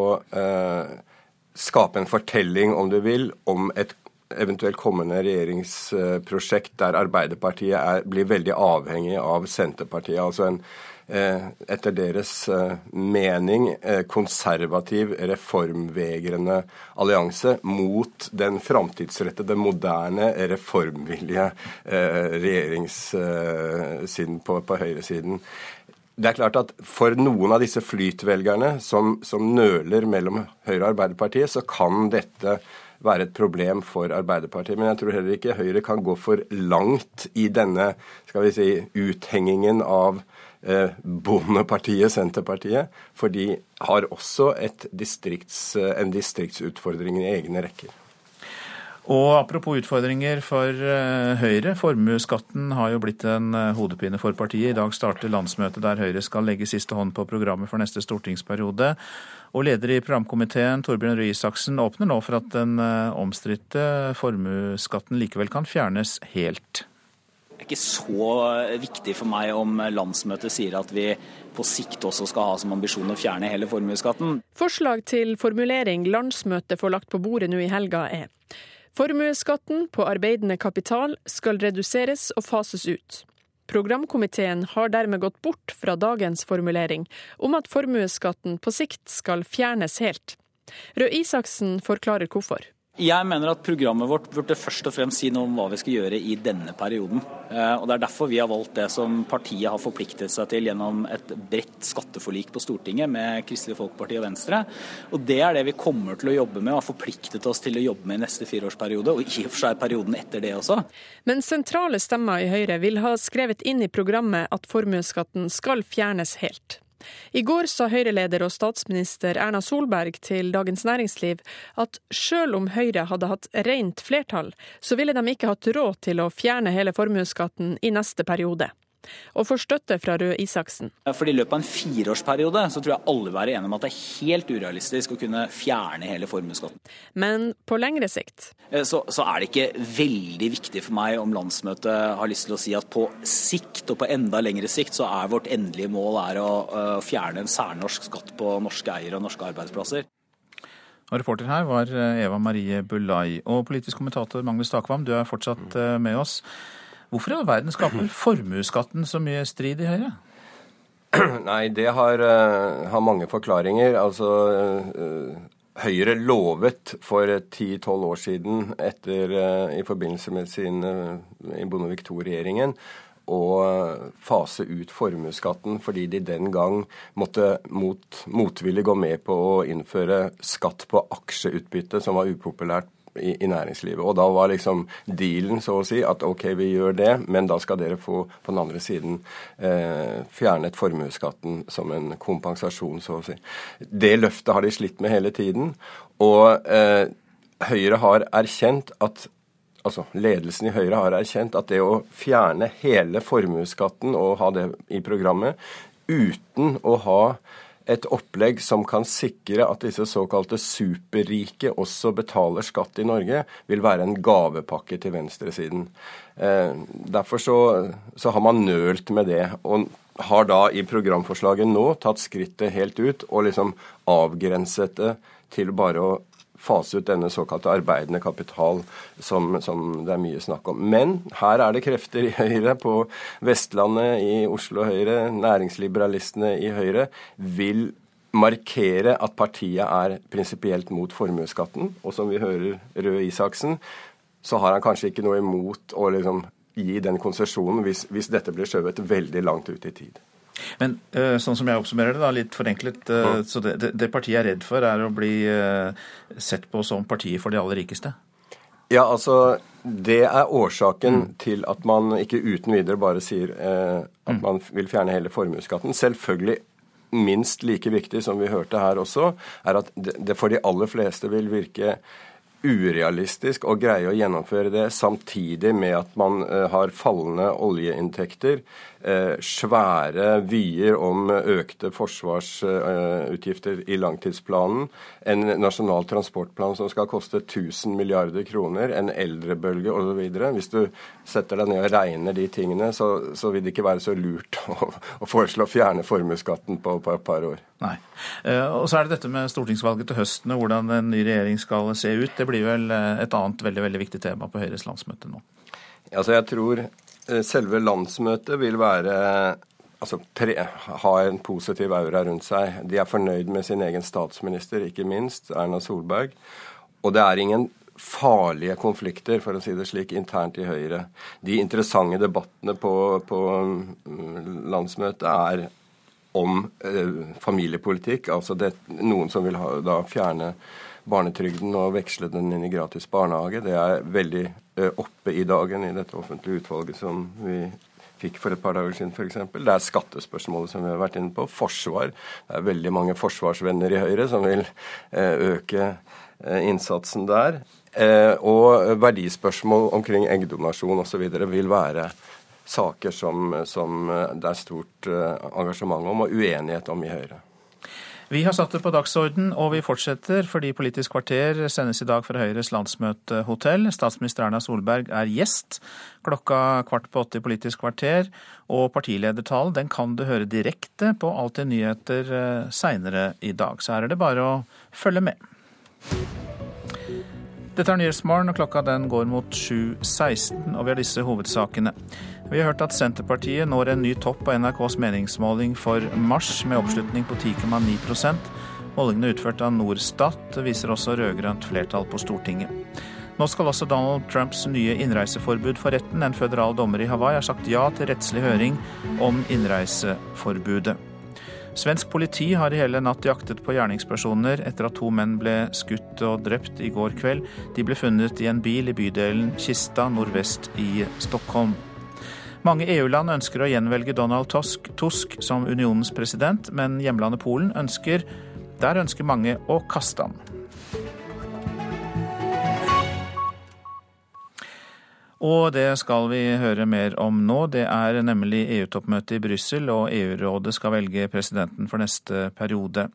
skape en fortelling, om du vil, om et eventuelt kommende regjeringsprosjekt der Arbeiderpartiet er, blir veldig avhengig av Senterpartiet. altså en eh, etter deres eh, mening eh, konservativ, reformvegrende allianse mot den framtidsrettede, moderne, reformvillige regjeringssiden på, på høyresiden. Det er klart at For noen av disse flytvelgerne som, som nøler mellom Høyre og Arbeiderpartiet, så kan dette være et problem for Arbeiderpartiet. Men jeg tror heller ikke Høyre kan gå for langt i denne skal vi si, uthengingen av eh, bondepartiet Senterpartiet, for de har også distrikts, en distriktsutfordring i egne rekker. Og apropos utfordringer for eh, Høyre. Formuesskatten har jo blitt en eh, hodepine for partiet. I dag starter landsmøtet der Høyre skal legge siste hånd på programmet for neste stortingsperiode. Og leder i programkomiteen, Torbjørn Røe Isaksen, åpner nå for at den eh, omstridte formuesskatten likevel kan fjernes helt. Det er ikke så viktig for meg om landsmøtet sier at vi på sikt også skal ha som ambisjon å fjerne hele formuesskatten. Forslag til formulering landsmøtet får lagt på bordet nå i helga er Formuesskatten på arbeidende kapital skal reduseres og fases ut. Programkomiteen har dermed gått bort fra dagens formulering om at formuesskatten på sikt skal fjernes helt. Røe Isaksen forklarer hvorfor. Jeg mener at programmet vårt burde først og fremst si noe om hva vi skal gjøre i denne perioden. Eh, og Det er derfor vi har valgt det som partiet har forpliktet seg til gjennom et bredt skatteforlik på Stortinget med Kristelig Folkeparti og Venstre. Og Det er det vi kommer til å jobbe med og har forpliktet oss til å jobbe med i neste fireårsperiode, og i og for seg perioden etter det også. Men sentrale stemmer i Høyre vil ha skrevet inn i programmet at formuesskatten skal fjernes helt. I går sa Høyre-leder og statsminister Erna Solberg til Dagens Næringsliv at selv om Høyre hadde hatt rent flertall, så ville de ikke hatt råd til å fjerne hele formuesskatten i neste periode og får støtte fra Røe Isaksen. For I løpet av en fireårsperiode så tror jeg alle vil være enige om at det er helt urealistisk å kunne fjerne hele formuesskatten. Men på lengre sikt? Eh, så, så, er det ikke veldig viktig for meg om landsmøtet har lyst til å si at på sikt og på enda lengre sikt så er vårt endelige mål å å fjerne en særnorsk skatt på norske eiere og norske arbeidsplasser. Og reporter her var eh, Eva Marie Bulai. Og politisk kommentator Magnus Takvam, du er fortsatt med oss. Hvorfor i all verden skaper formuesskatten så mye strid i Høyre? <clears throat> Nei, det har, uh, har mange forklaringer. Altså, uh, Høyre lovet for 10-12 år siden, etter, uh, i forbindelse med sin i Bondevik II-regjeringen, å fase ut formuesskatten fordi de den gang måtte mot, motvillig gå med på å innføre skatt på aksjeutbytte, som var upopulært i, i, næringslivet. Og da var liksom dealen så å si at OK, vi gjør det, men da skal dere få på den andre siden eh, fjernet formuesskatten som en kompensasjon, så å si. Det løftet har de slitt med hele tiden. Og eh, Høyre har erkjent at altså ledelsen i Høyre har erkjent at det å fjerne hele formuesskatten og ha det i programmet uten å ha et opplegg som kan sikre at disse såkalte superrike også betaler skatt i Norge, vil være en gavepakke til venstresiden. Eh, derfor så, så har man nølt med det. og har da i programforslaget nå tatt skrittet helt ut og liksom avgrenset det til bare å fase ut denne såkalte arbeidende kapital som, som, det er mye snakk om. Men her er det krefter i Høyre, på Vestlandet, i Oslo Høyre, næringsliberalistene i Høyre, vil markere at partiet er prinsipielt mot formuesskatten. Og som vi hører Røe Isaksen, så har han kanskje ikke noe imot å liksom gi den konsesjonen hvis, hvis dette blir skjøvet veldig langt ut i tid. Men eh, sånn som jeg oppsummerer det, da, litt forenklet, eh, så det, det, partiet er redd for, er å bli eh, sett på som partiet for de aller rikeste? Ja, altså Det er årsaken mm. til at man ikke uten videre bare sier eh, at mm. man vil fjerne hele formuesskatten. Selvfølgelig minst like viktig som vi hørte her også, er at det for de aller fleste vil virke urealistisk å greie å gjennomføre det samtidig med at man har fallende oljeinntekter, Eh, svære vyer om økte forsvarsutgifter i langtidsplanen, en nasjonal transportplan som skal koste 1000 milliarder kroner, en eldrebølge osv. Hvis du setter deg ned og regner de tingene, så, så vil det ikke være så lurt <laughs> å, å foreslå å fjerne formuesskatten på, et par år. Nei. Eh, og så er det dette med stortingsvalget til høsten og hvordan en ny regjering skal se ut. Det blir vel eh, et annet veldig, veldig viktig tema på Høyres landsmøte nå? Altså jeg tror Eh, selve landsmøtet vil være altså, pre, ha en positiv aura rundt seg. De er fornøyd med sin egen statsminister, ikke minst, Erna Solberg. Og det er ingen farlige konflikter, for å si det slik, internt i Høyre. De interessante debattene på, på mm, landsmøtet er om eh, familiepolitikk. Altså det, noen som vil ha, da fjerne barnetrygden og veksle den inn i gratis barnehage. Det er veldig eh, oppe i dagen i dette offentlige utvalget som vi fikk for et par dager siden f.eks. Det er skattespørsmålet som vi har vært inne på. Forsvar. Det er veldig mange forsvarsvenner i Høyre som vil eh, øke eh, innsatsen der. Og verdispørsmål omkring eggdonasjon osv. vil være saker som, som det er stort engasjement om og uenighet om i Høyre. Vi har satt det på dagsorden, og vi fortsetter fordi Politisk kvarter sendes i dag fra Høyres landsmøtehotell. Statsminister Erna Solberg er gjest klokka kvart på åtte i Politisk kvarter. Og partiledertalen den kan du høre direkte på Alltid nyheter eh, seinere i dag. Så her er det bare å følge med. Dette er Nyhetsmorgen, og klokka den går mot 7.16, og vi har disse hovedsakene. Vi har hørt at Senterpartiet når en ny topp på NRKs meningsmåling for mars, med oppslutning på 10,9% Målingene utført av Norstat viser også rød-grønt flertall på Stortinget. Nå skal også Donald Trumps nye innreiseforbud for retten. En føderal dommer i Hawaii har sagt ja til rettslig høring om innreiseforbudet. Svensk politi har i hele natt jaktet på gjerningspersoner etter at to menn ble skutt og drept i går kveld. De ble funnet i en bil i bydelen Kista nordvest i Stockholm. Mange EU-land ønsker å gjenvelge Donald Tusk, Tusk som unionens president, men hjemlandet Polen ønsker Der ønsker mange å kaste ham. Og det skal vi høre mer om nå. Det er nemlig EU-toppmøte i Brussel, og EU-rådet skal velge presidenten for neste periode.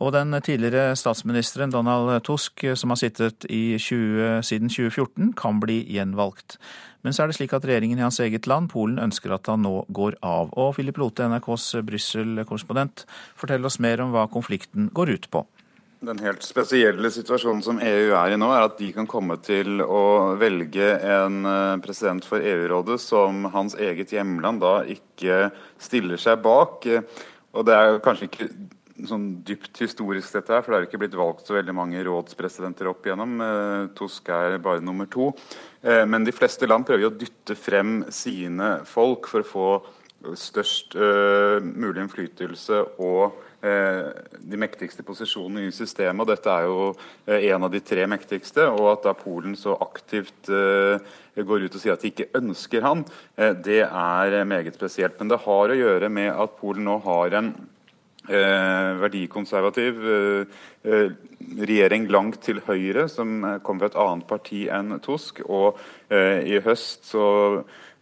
Og den tidligere statsministeren Donald Tusk, som har sittet 20, siden 2014, kan bli gjenvalgt. Men så er det slik at regjeringen i hans eget land, Polen, ønsker at han nå går av. Og Philip Lote, NRKs Brussel-korrespondent, fortell oss mer om hva konflikten går ut på. Den helt spesielle situasjonen som EU er i nå, er at de kan komme til å velge en eh, president for EU-rådet som hans eget hjemland da ikke stiller seg bak. Og det er kanskje ikke sånn dypt historisk, dette er, for det er ikke blitt valgt så veldig mange rådspresidenter opp igjennom. Eh, Tusk er bare nummer to. Eh, men de fleste land prøver å dytte frem sine folk for å få størst uh, mulig innflytelse og de mektigste posisjonene i systemet. og Dette er jo en av de tre mektigste. Og at da Polen så aktivt går ut og sier at de ikke ønsker han, det er meget spesielt. Men det har å gjøre med at Polen nå har en Eh, verdikonservativ eh, eh, regjering langt til høyre, som kommer fra et annet parti enn Tusk. Og eh, i høst så,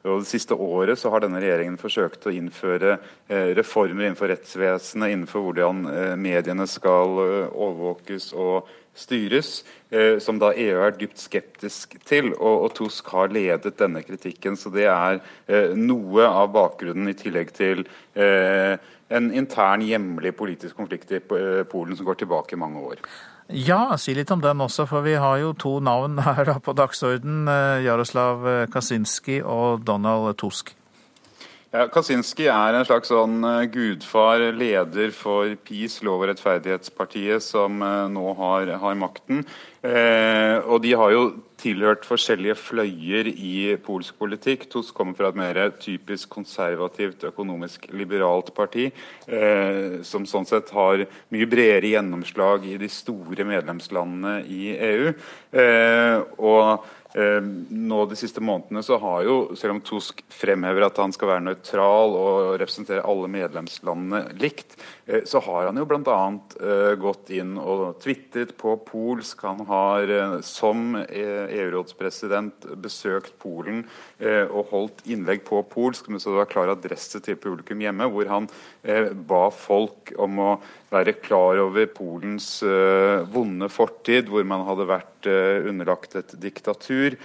og det siste året så har denne regjeringen forsøkt å innføre eh, reformer innenfor rettsvesenet, innenfor hvordan eh, mediene skal overvåkes og styres, som da EU er dypt skeptisk til. Og, og, Tusk har ledet denne kritikken. Så det er noe av bakgrunnen, i tillegg til en intern, hjemlig politisk konflikt i eh, Polen som går tilbake mange år. Ja, si litt om den også, for vi har jo to navn <laughs> her på dagsorden. Eh, Jaroslav Kaczynski og Donald Tusk. Ja, Kaczynski er en slags sånn eh, gudfar, leder for PiS, Lov- og rettferdighetspartiet, som nå har, har makten. Eh, og de har jo tilhørt forskjellige fløyer i polsk politikk. Tusk kommer fra et mer typisk konservativt, økonomisk liberalt parti, eh, som sånn sett har mye bredere gjennomslag i de store medlemslandene i EU. Eh, og Eh, nå De siste månedene så har jo, selv om Tusk fremhever at han skal være nøytral og representere alle medlemslandene likt, så har han jo bl.a. Eh, gått inn og tvitret på polsk. Han har som EU-rådspresident besøkt Polen og holdt innlegg på polsk, men så det var klar adresse til publikum hjemme, hvor han ba folk om å være klar over Polens vonde fortid, hvor man hadde vært underlagt et diktatur,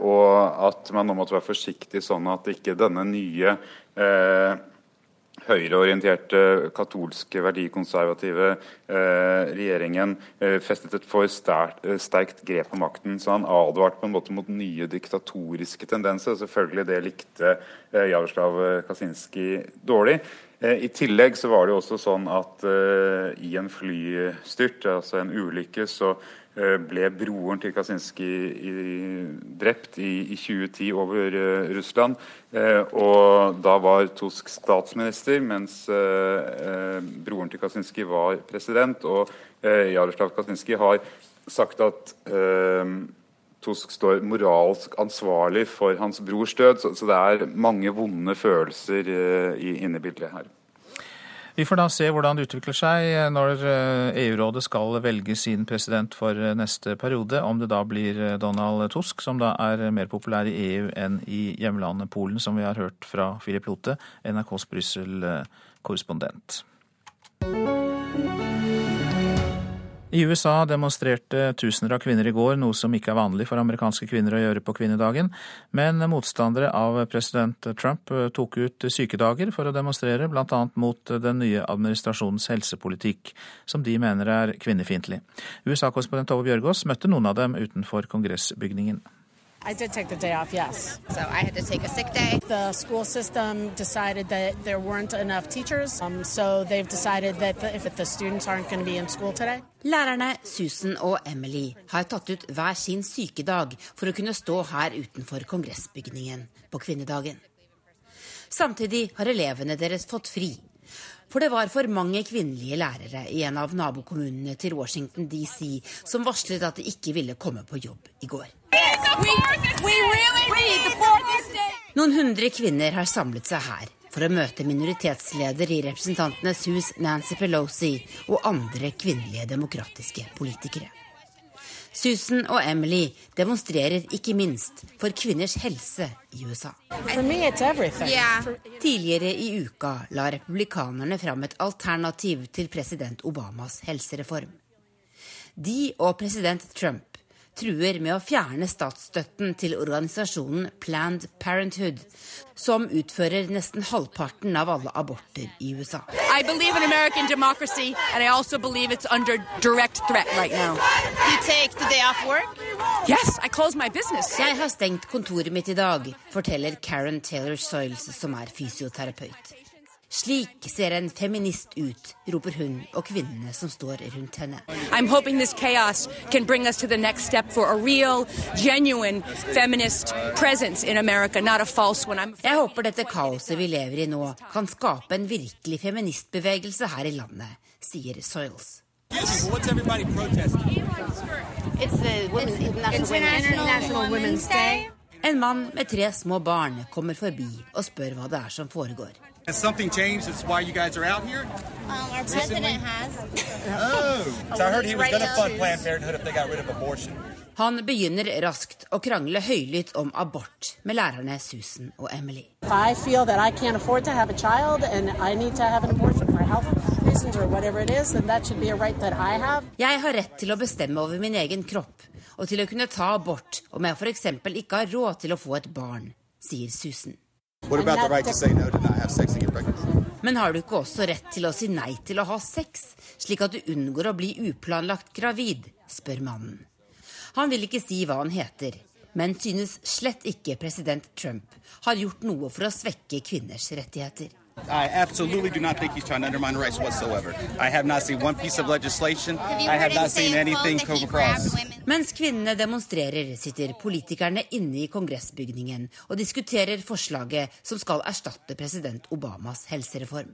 og at man nå måtte være forsiktig sånn at ikke denne nye høyreorienterte, katolske, verdikonservative eh, regjeringen eh, festet et for sterkt, sterkt grep på makten. Så han advarte på en måte mot nye diktatoriske tendenser. Selvfølgelig det likte eh, Jaroslav Kaczynski dårlig. Eh, I tillegg så var det jo også sånn at uh, i en flystyrt, altså en ulykke, så uh, ble broren til Kaczynski drept i, i, 2010 over uh, Russland. og da var Tusk statsminister, mens broren til Kaczynski var president. Og Jaroslav Kaczynski har sagt at Tusk står moralsk ansvarlig for hans brors død. Så, så det er mange vonde følelser uh, inne i bildet her. Vi får da se hvordan det utvikler seg når eh, EU-rådet skal velge sin president for eh, neste periode. Om det da blir Donald Tusk, som da er mer populær i EU enn i hjemlandet Polen, som vi har hørt fra Filip Lote, NRKs Brussel-korrespondent. I USA demonstrerte tusener av kvinner i går, noe som ikke er vanlig for amerikanske kvinner å gjøre på kvinnedagen. Men motstandere av president Trump tok ut sykedager for å demonstrere, bl.a. mot den nye administrasjonens helsepolitikk, som de mener er kvinnefiendtlig. USA-korrespondent Tove Bjørgaas møtte noen av dem utenfor kongressbygningen. I did take the day off, yes. So I had to take a sick day. The school system decided that there weren't enough teachers, um, so they've decided that the, if the students aren't going to be in school today. Lærerne Susan og Emily har tatt ut hver sin sykedag for å kunne stå her utenfor kongressbygningen på kvinnedagen. Samtidig har elevene deres fått fri for det var for mange kvinnelige lærere i en av nabokommunene til Washington DC som varslet at de ikke ville komme på jobb i går. Noen hundre kvinner har samlet seg her for å møte minoritetsleder i Representantenes hus Nancy Pelosi og andre kvinnelige demokratiske politikere. Susan og Emily demonstrerer ikke minst for kvinners helse i USA. Tidligere i uka la republikanerne fram et alternativ til president Obamas helsereform. De og president Trump truer med å fjerne statsstøtten til organisasjonen Planned Parenthood, som utfører nesten halvparten av alle aborter i USA. I believe in American democracy, and I also believe it's under direct threat right now. You take the day off work? Yes, I close my business. Jeg har stengt kontoret mitt i dag, forteller Karen Taylor Soils, som er fysioterapeut. Slik ser en feminist ut, roper hun og kvinnene som står rundt henne. Real, Jeg håper dette kaoset vi lever i nå, kan skape en virkelig feministbevegelse her i landet, sier Soils. What's everybody? It's the women's, International, Women's Day. En mann med tre små barn kommer forbi og spør hva det er som foregår. Has something changed? That's why you guys are out here? Um, our president has. Oh, <laughs> so I heard he was going to fund Planned Parenthood if they got rid of abortion. Han begynner raskt å krangle høylytt om abort med lærerne Susan og Emily. I feel that I can't afford to have a child and I need to have an abortion for health reasons or whatever it is, then that should be a right that I have. Jeg har rett til å bestemme over min egen kropp og til å kunne ta abort om jeg f.eks. ikke har råd til å få et barn, sier Susan. Men har du ikke også rett til å si nei til å ha sex, slik at du unngår å bli uplanlagt gravid, spør mannen. Han vil ikke si hva han heter, men synes slett ikke president Trump har gjort noe for å svekke kvinners rettigheter. I absolutely do not think he's trying to undermine rights whatsoever. I have not seen one piece of legislation. I have not seen anything come across. Mens kvinnene demonstrerer, sitter politikerne inne i kongressbygningen og diskuterer forslaget som skal erstatte president Obamas helsereform.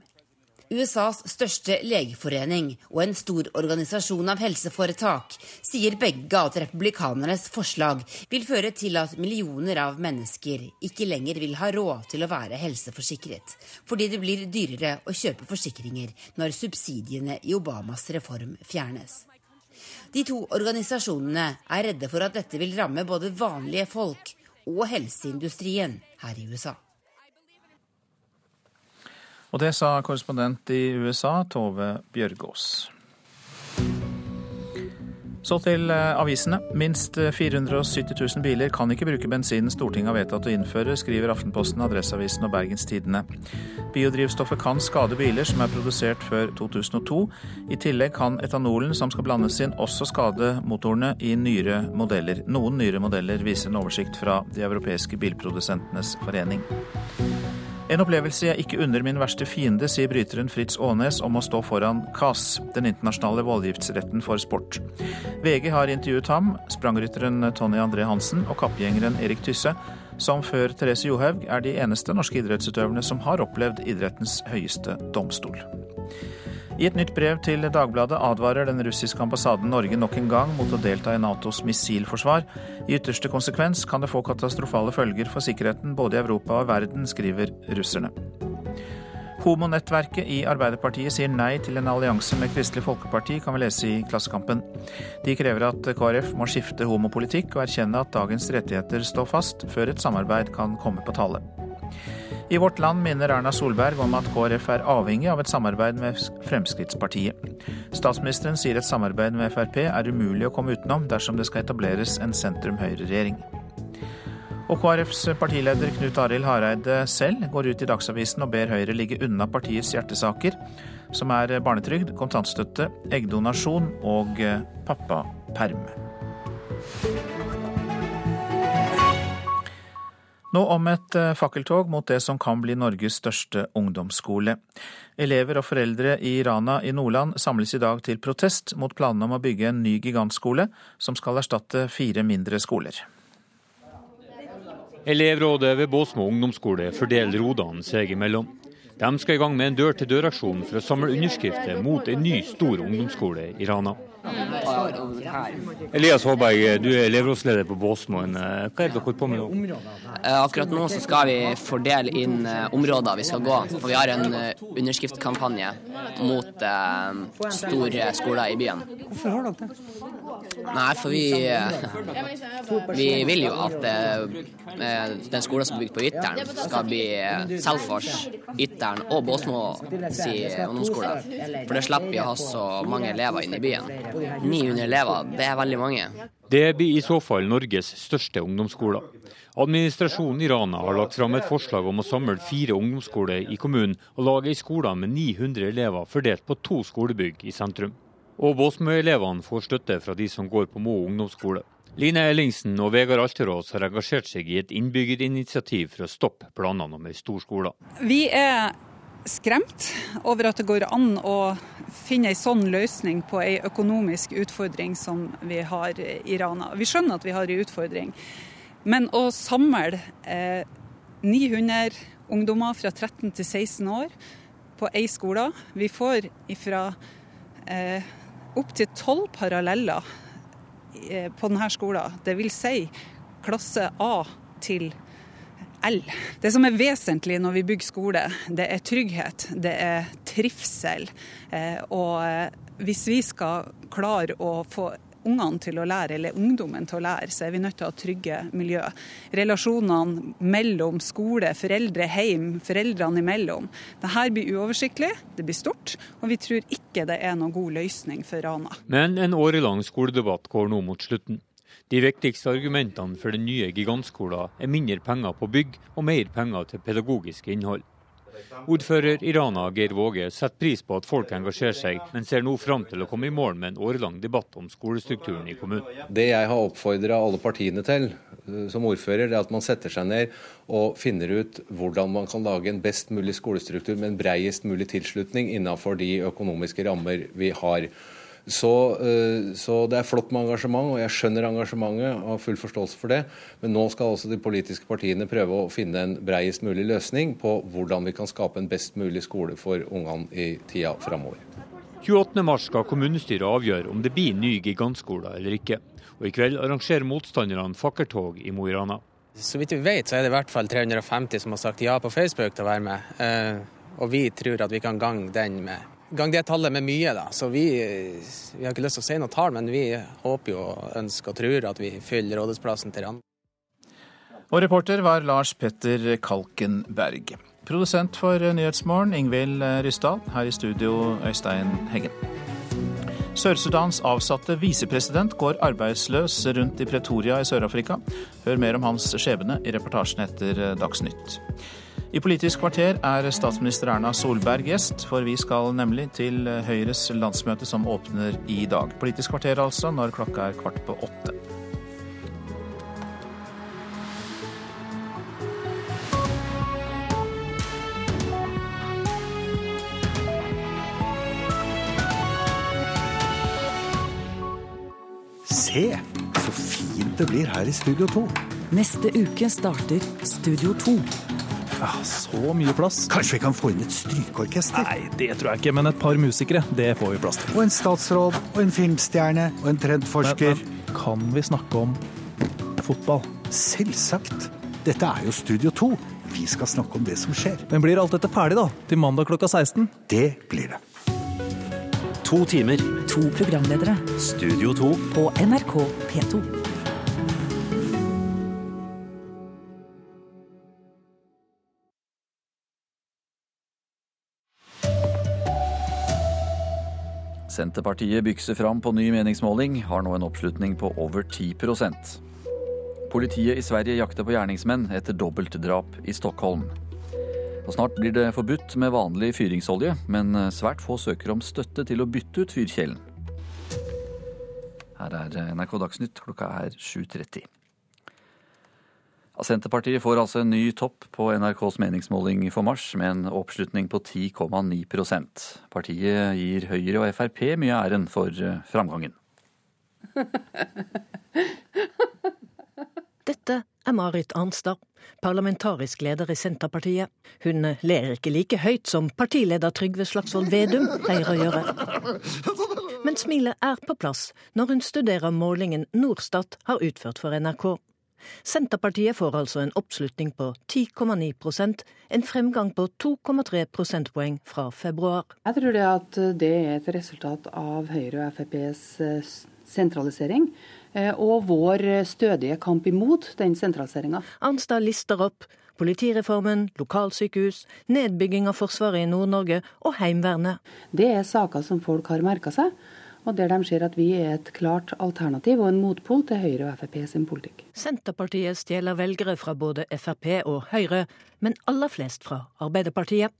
USAs største legeforening og en stor organisasjon av helseforetak sier begge at republikanernes forslag vil føre til at millioner av mennesker ikke lenger vil ha råd til å være helseforsikret, fordi det blir dyrere å kjøpe forsikringer når subsidiene i Obamas reform fjernes. De to organisasjonene er redde for at dette vil ramme både vanlige folk og helseindustrien her i USA. Og det sa korrespondent i USA, Tove Bjørgaas. Så til eh, avisene. Minst 470 000 biler kan ikke bruke bensinen Stortinget har vedtatt å innføre, skriver Aftenposten, Adresseavisen og Bergens Tidende. Biodrivstoffet kan skade biler som er produsert før 2002. I tillegg kan etanolen som skal blandes inn, også skade motorene i nyere modeller. Noen nyere modeller viser en oversikt fra de europeiske bilprodusentenes forening. En opplevelse jeg ikke unner min verste fiende, sier bryteren Fritz Aanes om å stå foran CAS, den internasjonale voldgiftsretten for sport. VG har intervjuet ham, sprangrytteren Tony André Hansen og kappgjengeren Erik Tysse, som før Therese Johaug er de eneste norske idrettsutøverne som har opplevd idrettens høyeste domstol. I et nytt brev til Dagbladet advarer den russiske ambassaden Norge nok en gang mot å delta i Natos missilforsvar. I ytterste konsekvens kan det få katastrofale følger for sikkerheten både i Europa og verden, skriver russerne. Homonettverket i Arbeiderpartiet sier nei til en allianse med Kristelig Folkeparti, kan vi lese i Klassekampen. De krever at KrF må skifte homopolitikk og erkjenne at dagens rettigheter står fast, før et samarbeid kan komme på tale. I Vårt Land minner Erna Solberg om at KrF er avhengig av et samarbeid med Fremskrittspartiet. Statsministeren sier et samarbeid med Frp er umulig å komme utenom dersom det skal etableres en sentrum-høyre-regjering. Og KrFs partileder Knut Arild Hareide selv går ut i Dagsavisen og ber Høyre ligge unna partiets hjertesaker, som er barnetrygd, kontantstøtte, eggdonasjon og pappaperm. Nå om et eh, fakkeltog mot det som kan bli Norges største ungdomsskole. Elever og foreldre i Rana i Nordland samles i dag til protest mot planene om å bygge en ny gigantskole som skal erstatte fire mindre skoler. Elevrådet ved Båsmo ungdomsskole fordeler rodene seg imellom. De skal i gang med en dør-til-dør-aksjon for å samle underskrifter mot en ny stor ungdomsskole i Rana. Elias Håberg, du er elevrådsleder på Båsmoen. Hva er det dere holder på med nå? Eh, akkurat nå så skal vi fordele inn eh, områder vi skal gå. For vi har en underskriftkampanje mot eh, store skoler i byen. Hvorfor har dere det? Nei, for vi, vi vil jo at eh, den skolen som er bygd på Ytteren, skal bli Selfors, Ytteren og Båsmo si ungdomsskole. For det slipper vi å ha så mange elever inne i byen. 900 elever, det er veldig mange. Det blir i så fall Norges største ungdomsskole. Administrasjonen i Rana har lagt fram et forslag om å samle fire ungdomsskoler i kommunen og lage ei skole med 900 elever fordelt på to skolebygg i sentrum. Og Båsmø-elevene får støtte fra de som går på Mo ungdomsskole. Line Ellingsen og Vegard Alterås har engasjert seg i et innbyggerinitiativ for å stoppe planene om ei stor skole. Vi er skremt over at det går an å finne en sånn løsning på en økonomisk utfordring som vi har i Rana. Vi skjønner at vi har en utfordring, men å samle eh, 900 ungdommer fra 13 til 16 år på én skole Vi får fra eh, opptil tolv paralleller eh, på denne skolen. Det vil si klasse A til L. Det som er vesentlig når vi bygger skole, det er trygghet, det er trivsel. Eh, og eh, hvis vi skal klare å få ungene til å lære, eller ungdommen til å lære, så er vi nødt til å ha trygge miljø. Relasjonene mellom skole, foreldre, heim, foreldrene imellom. Dette blir uoversiktlig, det blir stort, og vi tror ikke det er noen god løsning for Rana. Men en årelang skoledebatt går nå mot slutten. De viktigste argumentene for den nye gigantskolen er mindre penger på bygg og mer penger til pedagogisk innhold. Ordfører i Rana, Geir Våge, setter pris på at folk engasjerer seg, men ser nå fram til å komme i mål med en årelang debatt om skolestrukturen i kommunen. Det jeg har oppfordra alle partiene til eh, som ordfører, det er at man setter seg ned og finner ut hvordan man kan lage en best mulig skolestruktur med en breiest mulig tilslutning innenfor de økonomiske rammer vi har. Så, eh, så, det er flott med engasjement, og jeg skjønner engasjementet og har full forståelse for det. Men nå skal også de politiske partiene prøve å finne en breiest mulig løsning på hvordan vi kan skape en best mulig skole for ungene i tida framover. 28.3 skal kommunestyret avgjøre om det blir ny gigantskole eller ikke. Og i kveld arrangerer motstanderne fakkeltog i Mo i Rana. Så vidt vi vet, så er det i hvert fall 350 som har sagt ja på Facebook til å være med. Eh, og vi tror at vi kan gange den med gang det tallet med mye, da. Så vi, vi, har ikke lyst til å si noe tall, men vi håper jo, ønsker og tror at vi fyller rådhusplassen til Rand. Og reporter var Lars Petter Kalkenberg. Produsent for Nyhetsmorgen, Ingvild Ryssdal. Her i studio, Øystein Heggen. Sør-Sudans avsatte visepresident går arbeidsløs rundt i Pretoria i Sør-Afrika. Hør mer om hans skjebne i reportasjen etter Dagsnytt. I Politisk kvarter er statsminister Erna Solberg gjest, for vi skal nemlig til Høyres landsmøte som åpner i dag. Politisk kvarter altså, når klokka er kvart på åtte. Se, så fint det blir her i Studio 2. Neste uke starter Studio 2. Ja, så mye plass. Kanskje vi kan få inn et strykeorkester? Nei, det tror jeg ikke, men et par musikere, det får vi plass til. Og en statsråd, og en filmstjerne, og en trendforsker. Men, men, kan vi snakke om fotball? Selvsagt. Dette er jo Studio 2. Vi skal snakke om det som skjer. Men blir alt dette ferdig, da? Til mandag klokka 16? Det blir det. To timer. To programledere. Studio 2. På NRK P2. Senterpartiet bykser fram på ny meningsmåling, har nå en oppslutning på over 10% Politiet i Sverige jakter på gjerningsmenn etter dobbeltdrap i Stockholm. Og snart blir det forbudt med vanlig fyringsolje, men svært få søker om støtte til å bytte ut fyrkjelen. Her er NRK Dagsnytt, klokka er 7.30. Senterpartiet får altså en ny topp på NRKs meningsmåling for mars, med en oppslutning på 10,9% Partiet gir Høyre og Frp mye æren for eh, framgangen. <laughs> Dette er Marit Arnstad, parlamentarisk leder i Senterpartiet. Hun ler ikke like høyt som partileder Trygve Slagsvold Vedum pleier å gjøre. Men smilet er på plass når hun studerer målingen Norstat har utført for NRK. Senterpartiet får altså en oppslutning på 10,9% en fremgang på 2,3 prosentpoeng fra februar. Jeg tror det at det er et resultat av Høyre og FrPs eh, sentralisering. Eh, og vår stødige kamp imot den sentraliseringa. Arnstad lister opp politireformen, lokalsykehus, nedbygging av Forsvaret i Nord-Norge og Heimevernet. Det er saker som folk har merka seg og der de ser at vi er et klart alternativ og en motpol til Høyre og Frp sin politikk. Senterpartiet stjeler velgere fra både Frp og Høyre, men aller flest fra Arbeiderpartiet.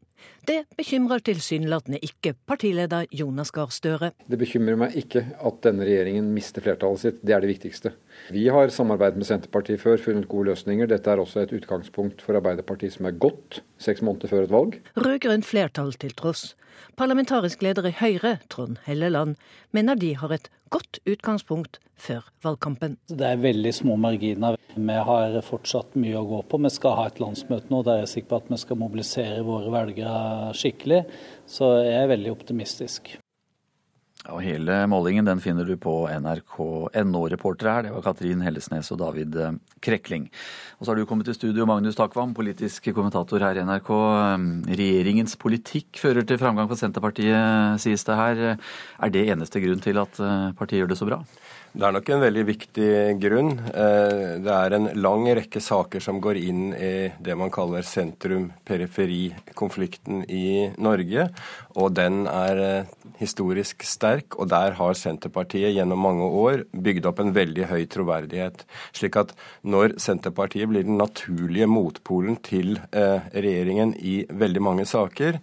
Det bekymrer tilsynelatende ikke partileder Jonas Gahr Støre. Det bekymrer meg ikke at denne regjeringen mister flertallet sitt, det er det viktigste. Vi har samarbeidet med Senterpartiet før, funnet gode løsninger. Dette er også et utgangspunkt for Arbeiderpartiet som er godt seks måneder før et valg. Rød-grønt flertall til tross. Parlamentarisk leder i Høyre, Trond Helleland, mener de har et godt utgangspunkt før valgkampen. Det er veldig små marginer. Vi har fortsatt mye å gå på. Vi skal ha et landsmøte nå der jeg er sikker på at vi skal mobilisere våre velgere skikkelig. Så jeg er veldig optimistisk. Og hele målingen den finner du på nrk.no. Reportere her, det var Katrin Hellesnes og David eh, Krekling. Og så har du kommet til studio, Magnus Takvam, politisk kommentator her i NRK. Regjeringens politikk fører til framgang for Senterpartiet, sies det her. Er det eneste grunn til at eh, partiet gjør det så bra? Det er nok en veldig viktig grunn. Eh, det er en lang rekke saker som går inn i det man kaller sentrum-periferi-konflikten i Norge. Og den er eh, historisk sterk, og der har Senterpartiet gjennom mange år bygd opp en veldig høy troverdighet. Slik at når Senterpartiet blir den naturlige motpolen til eh, regjeringen i veldig mange saker,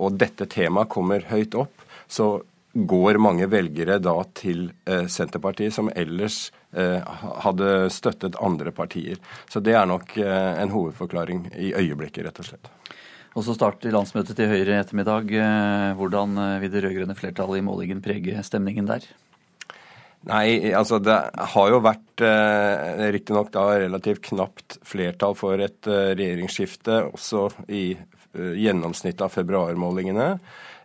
og dette temaet kommer høyt opp, så går mange velgere da til eh, Senterpartiet, som ellers eh, hadde støttet andre partier. Så det er nok eh, en hovedforklaring i øyeblikket, rett og slett. Og så starter landsmøtet til Høyre i ettermiddag. Hvordan vil det rød-grønne flertallet i målingen prege stemningen der? Nei, altså det har jo vært eh, riktignok da relativt knapt flertall for et regjeringsskifte også i gjennomsnittet av februarmålingene.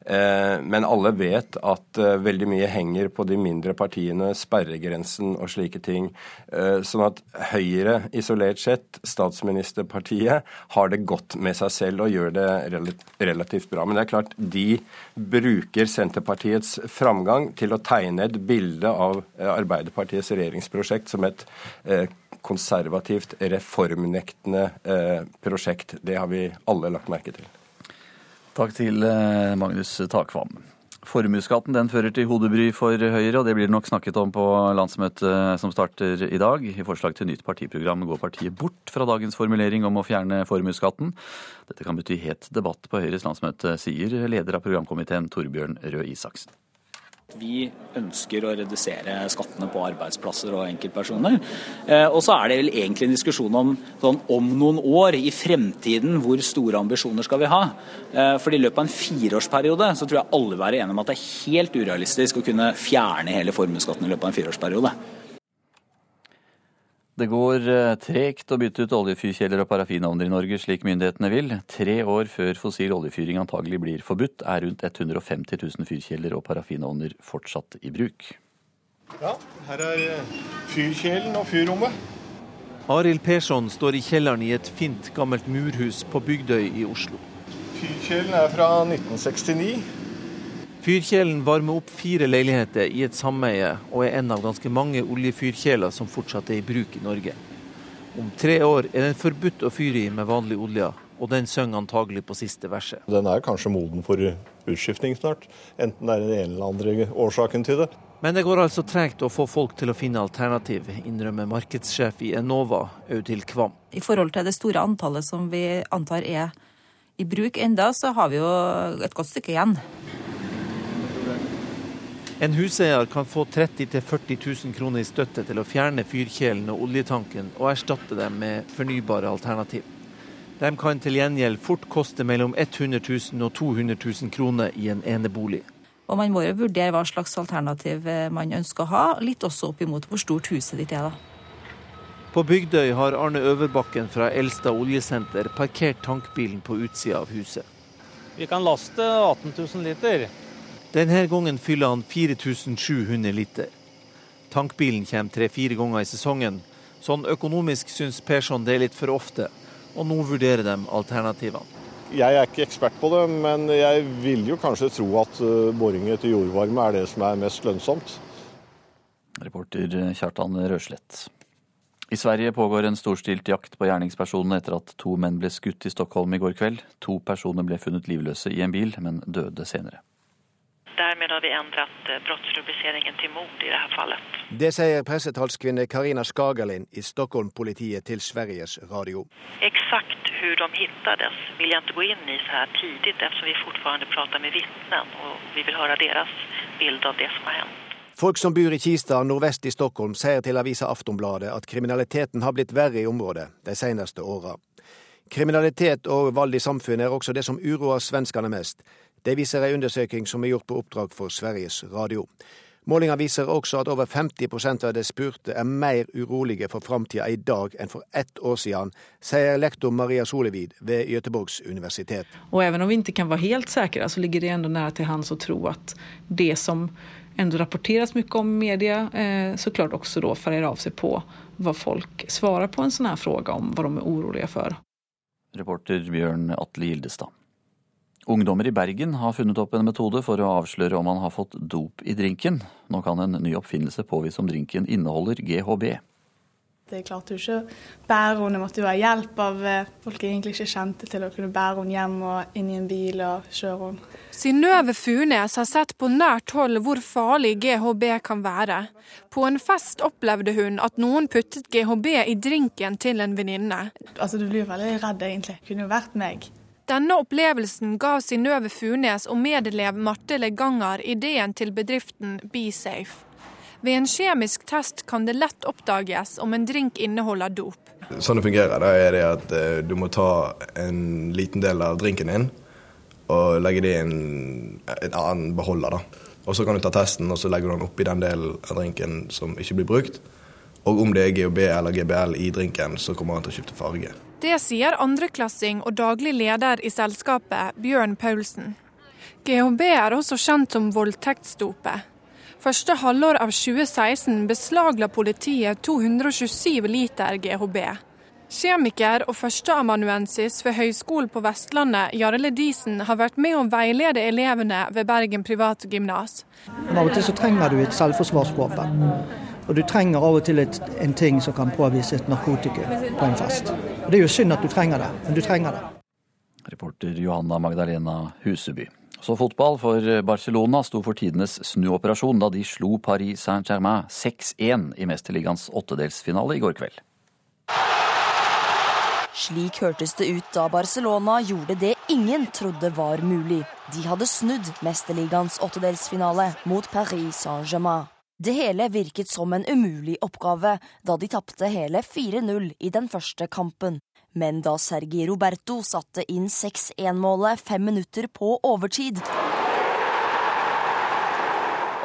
Eh, men alle vet at eh, veldig mye henger på de mindre partiene, sperregrensen og slike ting. Eh, sånn at Høyre isolert sett, statsministerpartiet, har det godt med seg selv og gjør det relativt bra. Men det er klart, de bruker Senterpartiets framgang til å tegne et bilde av Arbeiderpartiets regjeringsprosjekt som et konservativt, reformnektende prosjekt. Det har vi alle lagt merke til. Takk til eh, Magnus Takvam. Formuesskatten den fører til hodebry for Høyre, og det blir det nok snakket om på landsmøtet som starter i dag. I forslag til nytt partiprogram går partiet bort fra dagens formulering om å fjerne formuesskatten. Dette kan bety het debatt på Høyres landsmøte, sier leder av programkomiteen Torbjørn Røe Isaksen. Vi ønsker å redusere skattene på arbeidsplasser og enkeltpersoner. Eh, og så er det vel egentlig en diskusjon om sånn, om noen år, i fremtiden, hvor store ambisjoner skal vi ha. Eh, for i løpet av en fireårsperiode så tror jeg alle vil være enige om at det er helt urealistisk å kunne fjerne hele formuesskatten i løpet av en fireårsperiode. Det går eh, tregt å bytte ut oljefyrkjeler og parafinovner i Norge, slik myndighetene vil. Tre år før fossil oljefyring antagelig blir forbudt, er rundt 150 000 fyrkjeler og parafinovner fortsatt i bruk. Ja, her er eh, fyrkjelen og fyrrommet. Arild Persson står i kjelleren i et fint, gammelt murhus på Bygdøy i Oslo. Fyrkjelen er fra 1969. Fyrkjelen varmer opp fire leiligheter i et sameie, og er en av ganske mange oljefyrkjeler som fortsatt er i bruk i Norge. Om tre år er den forbudt å fyre i med vanlig olje, og den synger antagelig på siste verset. Den er kanskje moden for utskiftning snart, enten det er den ene eller andre årsaken til det. Men det går altså tregt å få folk til å finne alternativ, innrømmer markedssjef i Enova, Audhild Kvam. I forhold til det store antallet som vi antar er i bruk enda, så har vi jo et godt stykke igjen. En huseier kan få 30 000-40 000 kroner i støtte til å fjerne fyrkjelen og oljetanken og erstatte dem med fornybare alternativ. De kan til gjengjeld fort koste mellom 100 000 og 200 000 kroner i en enebolig. Og man må jo vurdere hva slags alternativ eh, man ønsker å ha, litt også opp imot hvor stort huset ditt er. da. På Bygdøy har Arne Øverbakken fra Elstad oljesenter parkert tankbilen på utsida av huset. Vi kan laste 18 000 liter. Denne gangen fyller han 4700 liter. Tankbilen kommer tre-fire ganger i sesongen. Sånn økonomisk syns Persson det er litt for ofte, og nå vurderer de alternativene. Jeg er ikke ekspert på det, men jeg vil jo kanskje tro at eh, boring etter jordvarme er det som er mest lønnsomt. Reporter Kjartan Røslett. I Sverige pågår en storstilt jakt på gjerningspersonene etter at to menn ble skutt i Stockholm i går kveld. To personer ble funnet livløse i en bil, men døde senere. Dermed har vi endret eh, brottsrubriceringen til mord i dette fallet. Det sier pressetalskvinne Karina Skagerlin i Stockholm-politiet til Sveriges Radio. Eksakt hvordan de fantes vil jeg ikke gå inn i så her tidlig, ettersom vi fortsatt prater med vitner, og vi vil høre deres bilde av det som har hendt. Folk som bor i Kista nordvest i Stockholm, sier til avisa Aftonbladet at kriminaliteten har blitt verre i området de seneste åra. Kriminalitet og vold i samfunnet er også det som uroer svenskene mest. Det viser ei undersøking som er gjort på oppdrag for Sveriges Radio. Målinga viser også at over 50% av de spurte er mer urolige for framtida i dag enn for ett år siden, sier lektor Maria Solevid ved Göteborgs universitet. Og even om vi ikke kan være helt sikre, så ligger det enda nære til hans å tro at det som ändå rapporteres mye om i media eh, så klart også då färgar av seg på hva folk svarer på en sånn her fråga om hva de er urolige for. Reporter Bjørn Atle Gildestad. Ungdommer i Bergen har funnet opp en metode for å avsløre om man har fått dop i drinken. Nå kan en ny oppfinnelse påvise om drinken inneholder GHB. Det klarte jo ikke å bære henne, måtte jo ha hjelp av eh, folk jeg egentlig ikke kjente til å kunne bære henne hjem og inn i en bil og kjøre henne. Synnøve Funes har sett på nært hold hvor farlig GHB kan være. På en fest opplevde hun at noen puttet GHB i drinken til en venninne. Altså, Du blir jo veldig redd, egentlig. Det kunne jo vært meg. Denne opplevelsen ga Synnøve Funes og medelev Marte Leganger ideen til bedriften BeSafe. Ved en kjemisk test kan det lett oppdages om en drink inneholder dop. Sånn det fungerer, da er det at eh, du må ta en liten del av drinken din og legge det i en, en annen beholder. da. Og Så kan du ta testen og så legger du den oppi den delen av drinken som ikke blir brukt. Og om det er GHB eller GBL i drinken, så kommer den til å skifte farge. Det sier andreklassing og daglig leder i selskapet, Bjørn Paulsen. GHB er også kjent som voldtektsdopet. Første halvår av 2016 beslagla politiet 227 liter GHB. Kjemiker og førsteamanuensis ved Høgskolen på Vestlandet, Jarle Disen, har vært med å veilede elevene ved Bergen privatgymnas. Av og til så trenger du et selvforsvarsvåpen. Og du trenger av og til et, en ting som kan påvise et narkotikum på en fest. Og Det er jo synd at du trenger det, men du trenger det. Reporter Johanna Magdalena Huseby. Så fotball, for Barcelona sto for tidenes snuoperasjon da de slo Paris Saint-Germain 6-1 i Mesterligaens åttedelsfinale i går kveld. Slik hørtes det ut da Barcelona gjorde det ingen trodde var mulig. De hadde snudd Mesterligaens åttedelsfinale mot Paris Saint-Germain. Det hele virket som en umulig oppgave da de tapte hele 4-0 i den første kampen. Men da Sergi Roberto satte inn 6-1-målet fem minutter på overtid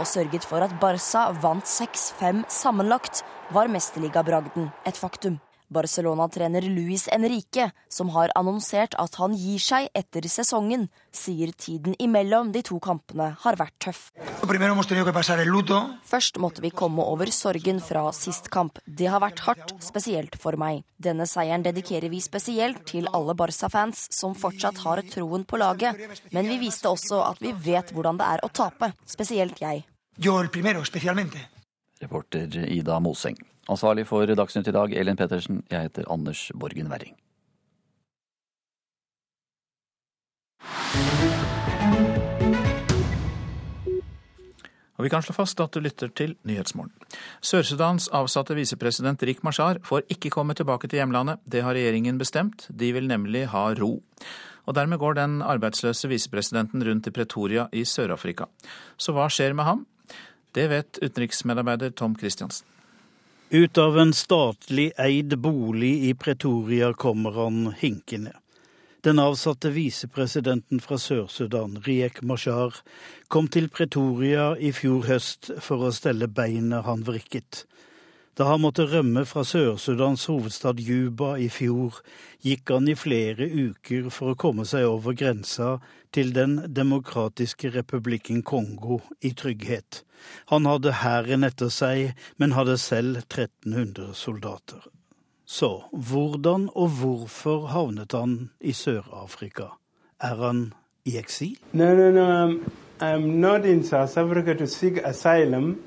og sørget for at Barca vant 6-5 sammenlagt, var mesterligabragden et faktum. Barcelona-trener Luis Enrique, som har annonsert at han gir seg etter sesongen, sier tiden imellom de to kampene har vært tøff. Først måtte vi komme over sorgen fra sist kamp. Det har vært hardt, spesielt for meg. Denne seieren dedikerer vi spesielt til alle Barca-fans som fortsatt har troen på laget. Men vi viste også at vi vet hvordan det er å tape, spesielt jeg. Reporter Ida Moseng. Ansvarlig for Dagsnytt i dag, Elin Pettersen. Jeg heter Anders Borgen Werring. Og vi kan slå fast at du lytter til Nyhetsmorgen. Sør-Sudans avsatte visepresident Rik Mashar får ikke komme tilbake til hjemlandet. Det har regjeringen bestemt. De vil nemlig ha ro. Og dermed går den arbeidsløse visepresidenten rundt i Pretoria i Sør-Afrika. Så hva skjer med ham? Det vet utenriksmedarbeider Tom Christiansen. Ut av en statlig eid bolig i Pretoria kommer han hinkende. Den avsatte visepresidenten fra Sør-Sudan, Riek Mashar, kom til Pretoria i fjor høst for å stelle beinet han vrikket. Da han måtte rømme fra Sør-Sudans hovedstad Juba i fjor, gikk han i flere uker for å komme seg over grensa til Den demokratiske republikken Kongo i trygghet. Han hadde hæren etter seg, men hadde selv 1300 soldater. Så hvordan og hvorfor havnet han i Sør-Afrika? Er han i eksil? No, no, no. I'm, I'm not in South Africa to seek asylum.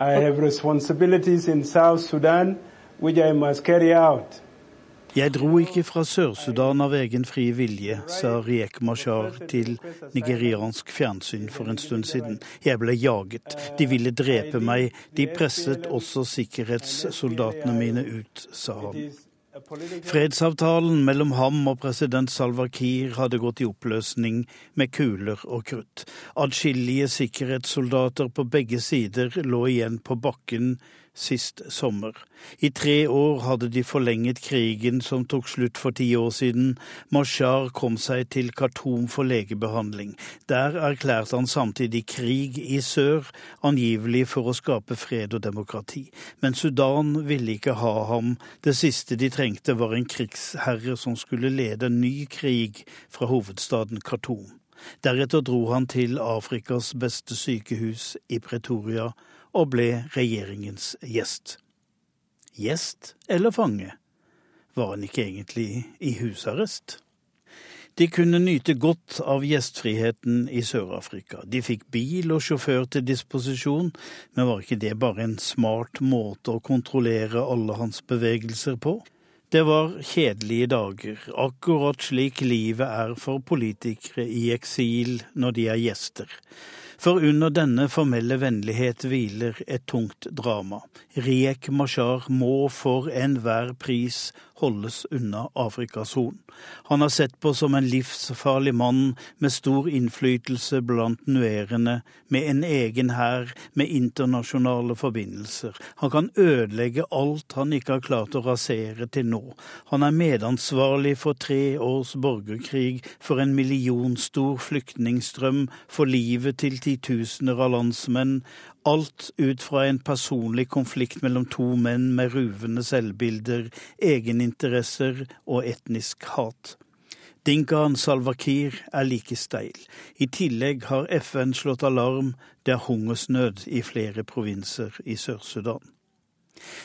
I have responsibilities in South Sudan which I must carry out. Jeg dro ikke fra Sør-Sudan av egen fri vilje, sa Riek Mashar til nigeriansk fjernsyn for en stund siden. Jeg ble jaget. De ville drepe meg. De presset også sikkerhetssoldatene mine ut, sa han. Fredsavtalen mellom ham og president Salva Kiir hadde gått i oppløsning med kuler og krutt. Adskillige sikkerhetssoldater på begge sider lå igjen på bakken sist sommer. I tre år hadde de forlenget krigen som tok slutt for ti år siden. Mashar kom seg til Khartoum for legebehandling. Der erklærte han samtidig krig i sør, angivelig for å skape fred og demokrati. Men Sudan ville ikke ha ham. Det siste de trengte var en krigsherre som skulle lede en ny krig fra hovedstaden Khartoum. Deretter dro han til Afrikas beste sykehus i Pretoria og ble regjeringens gjest. Gjest eller fange? Var han ikke egentlig i husarrest? De kunne nyte godt av gjestfriheten i Sør-Afrika. De fikk bil og sjåfør til disposisjon, men var ikke det bare en smart måte å kontrollere alle hans bevegelser på? Det var kjedelige dager, akkurat slik livet er for politikere i eksil når de er gjester. For under denne formelle vennlighet hviler et tungt drama. Riek Mashar må for enhver pris holdes unna Afrikas Horn. Han er sett på som en livsfarlig mann med stor innflytelse blant nuerene, med en egen hær, med internasjonale forbindelser. Han kan ødelegge alt han ikke har klart å rasere til nå. Han er medansvarlig for tre års borgerkrig, for en millionstor flyktningstrøm, for livet til titusener av landsmenn, Alt ut fra en personlig konflikt mellom to menn med ruvende selvbilder, egeninteresser og etnisk hat. Dinkaen Salvakir er like steil. I tillegg har FN slått alarm, det er hungersnød i flere provinser i Sør-Sudan.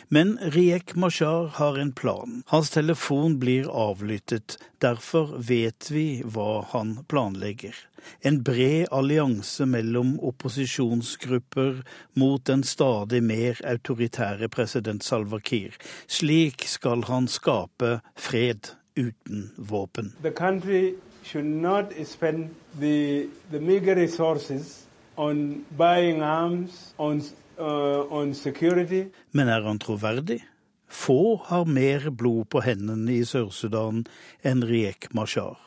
Men Riek Mashar har en plan. Hans telefon blir avlyttet. Derfor vet vi hva han planlegger. En bred allianse mellom opposisjonsgrupper mot den stadig mer autoritære president Salva Kiir. Slik skal han skape fred uten våpen. The country should not spend the, the meager resources on buying arms, on Men er han troverdig? Få har mer blod på hendene i Sør-Sudan enn Riek Mashar,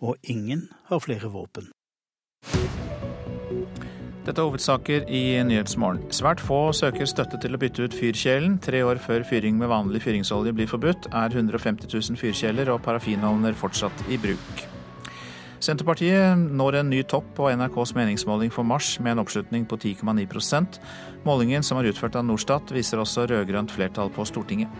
og ingen har flere våpen. Dette er hovedsaker i Nyhetsmorgen. Svært få søker støtte til å bytte ut fyrkjelen. Tre år før fyring med vanlig fyringsolje blir forbudt, er 150 000 fyrkjeler og parafinovner fortsatt i bruk. Senterpartiet når en ny topp på NRKs meningsmåling for mars med en oppslutning på 10,9% Målingen som er utført av Norstat viser også rød-grønt flertall på Stortinget.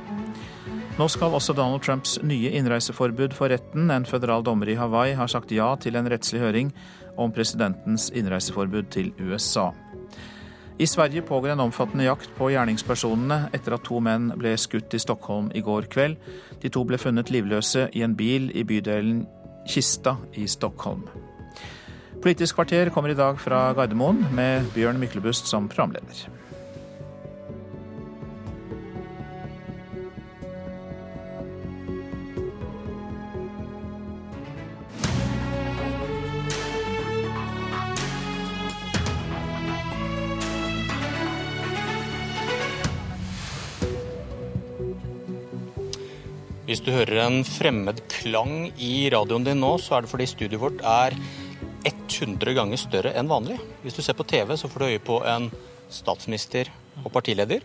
Nå skal også Donald Trumps nye innreiseforbud for retten. En føderal dommer i Hawaii har sagt ja til en rettslig høring om presidentens innreiseforbud til USA. I Sverige pågår en omfattende jakt på gjerningspersonene etter at to menn ble skutt i Stockholm i går kveld. De to ble funnet livløse i en bil i bydelen Kista i Stockholm. Politisk kvarter kommer i dag fra Gardermoen med Bjørn Myklebust som programleder. Hvis du hører en fremmed klang i radioen din nå, så er det fordi studioet vårt er 100 ganger større enn vanlig. Hvis du ser på TV, så får du øye på en statsminister og partileder.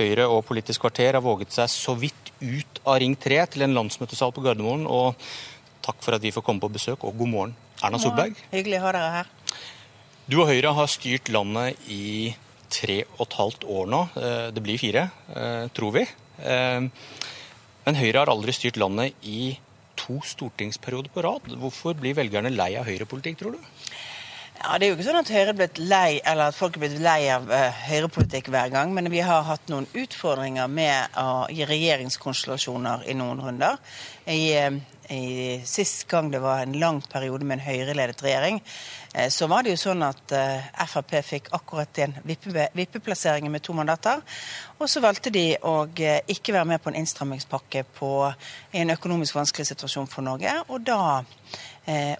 Høyre og Politisk kvarter har våget seg så vidt ut av Ring 3 til en landsmøtesal på Gardermoen. Og takk for at vi får komme på besøk, og god morgen. Erna Solberg. Ja, hyggelig å ha dere her. Du og Høyre har styrt landet i tre og et halvt år nå. Eh, det blir fire, eh, tror vi. Men Høyre har aldri styrt landet i to stortingsperioder på rad. Hvorfor blir velgerne lei av høyrepolitikk, tror du? Ja, Det er jo ikke sånn at Høyre blitt lei, eller at folk er blitt lei av uh, høyrepolitikk hver gang, men vi har hatt noen utfordringer med å gi regjeringskonstellasjoner i noen runder. I, uh, i Sist gang det var en lang periode med en Høyre-ledet regjering, eh, så var det jo sånn at eh, Frp fikk akkurat en vippeplassering med to mandater. Og så valgte de å eh, ikke være med på en innstrammingspakke på, i en økonomisk vanskelig situasjon for Norge. Og da,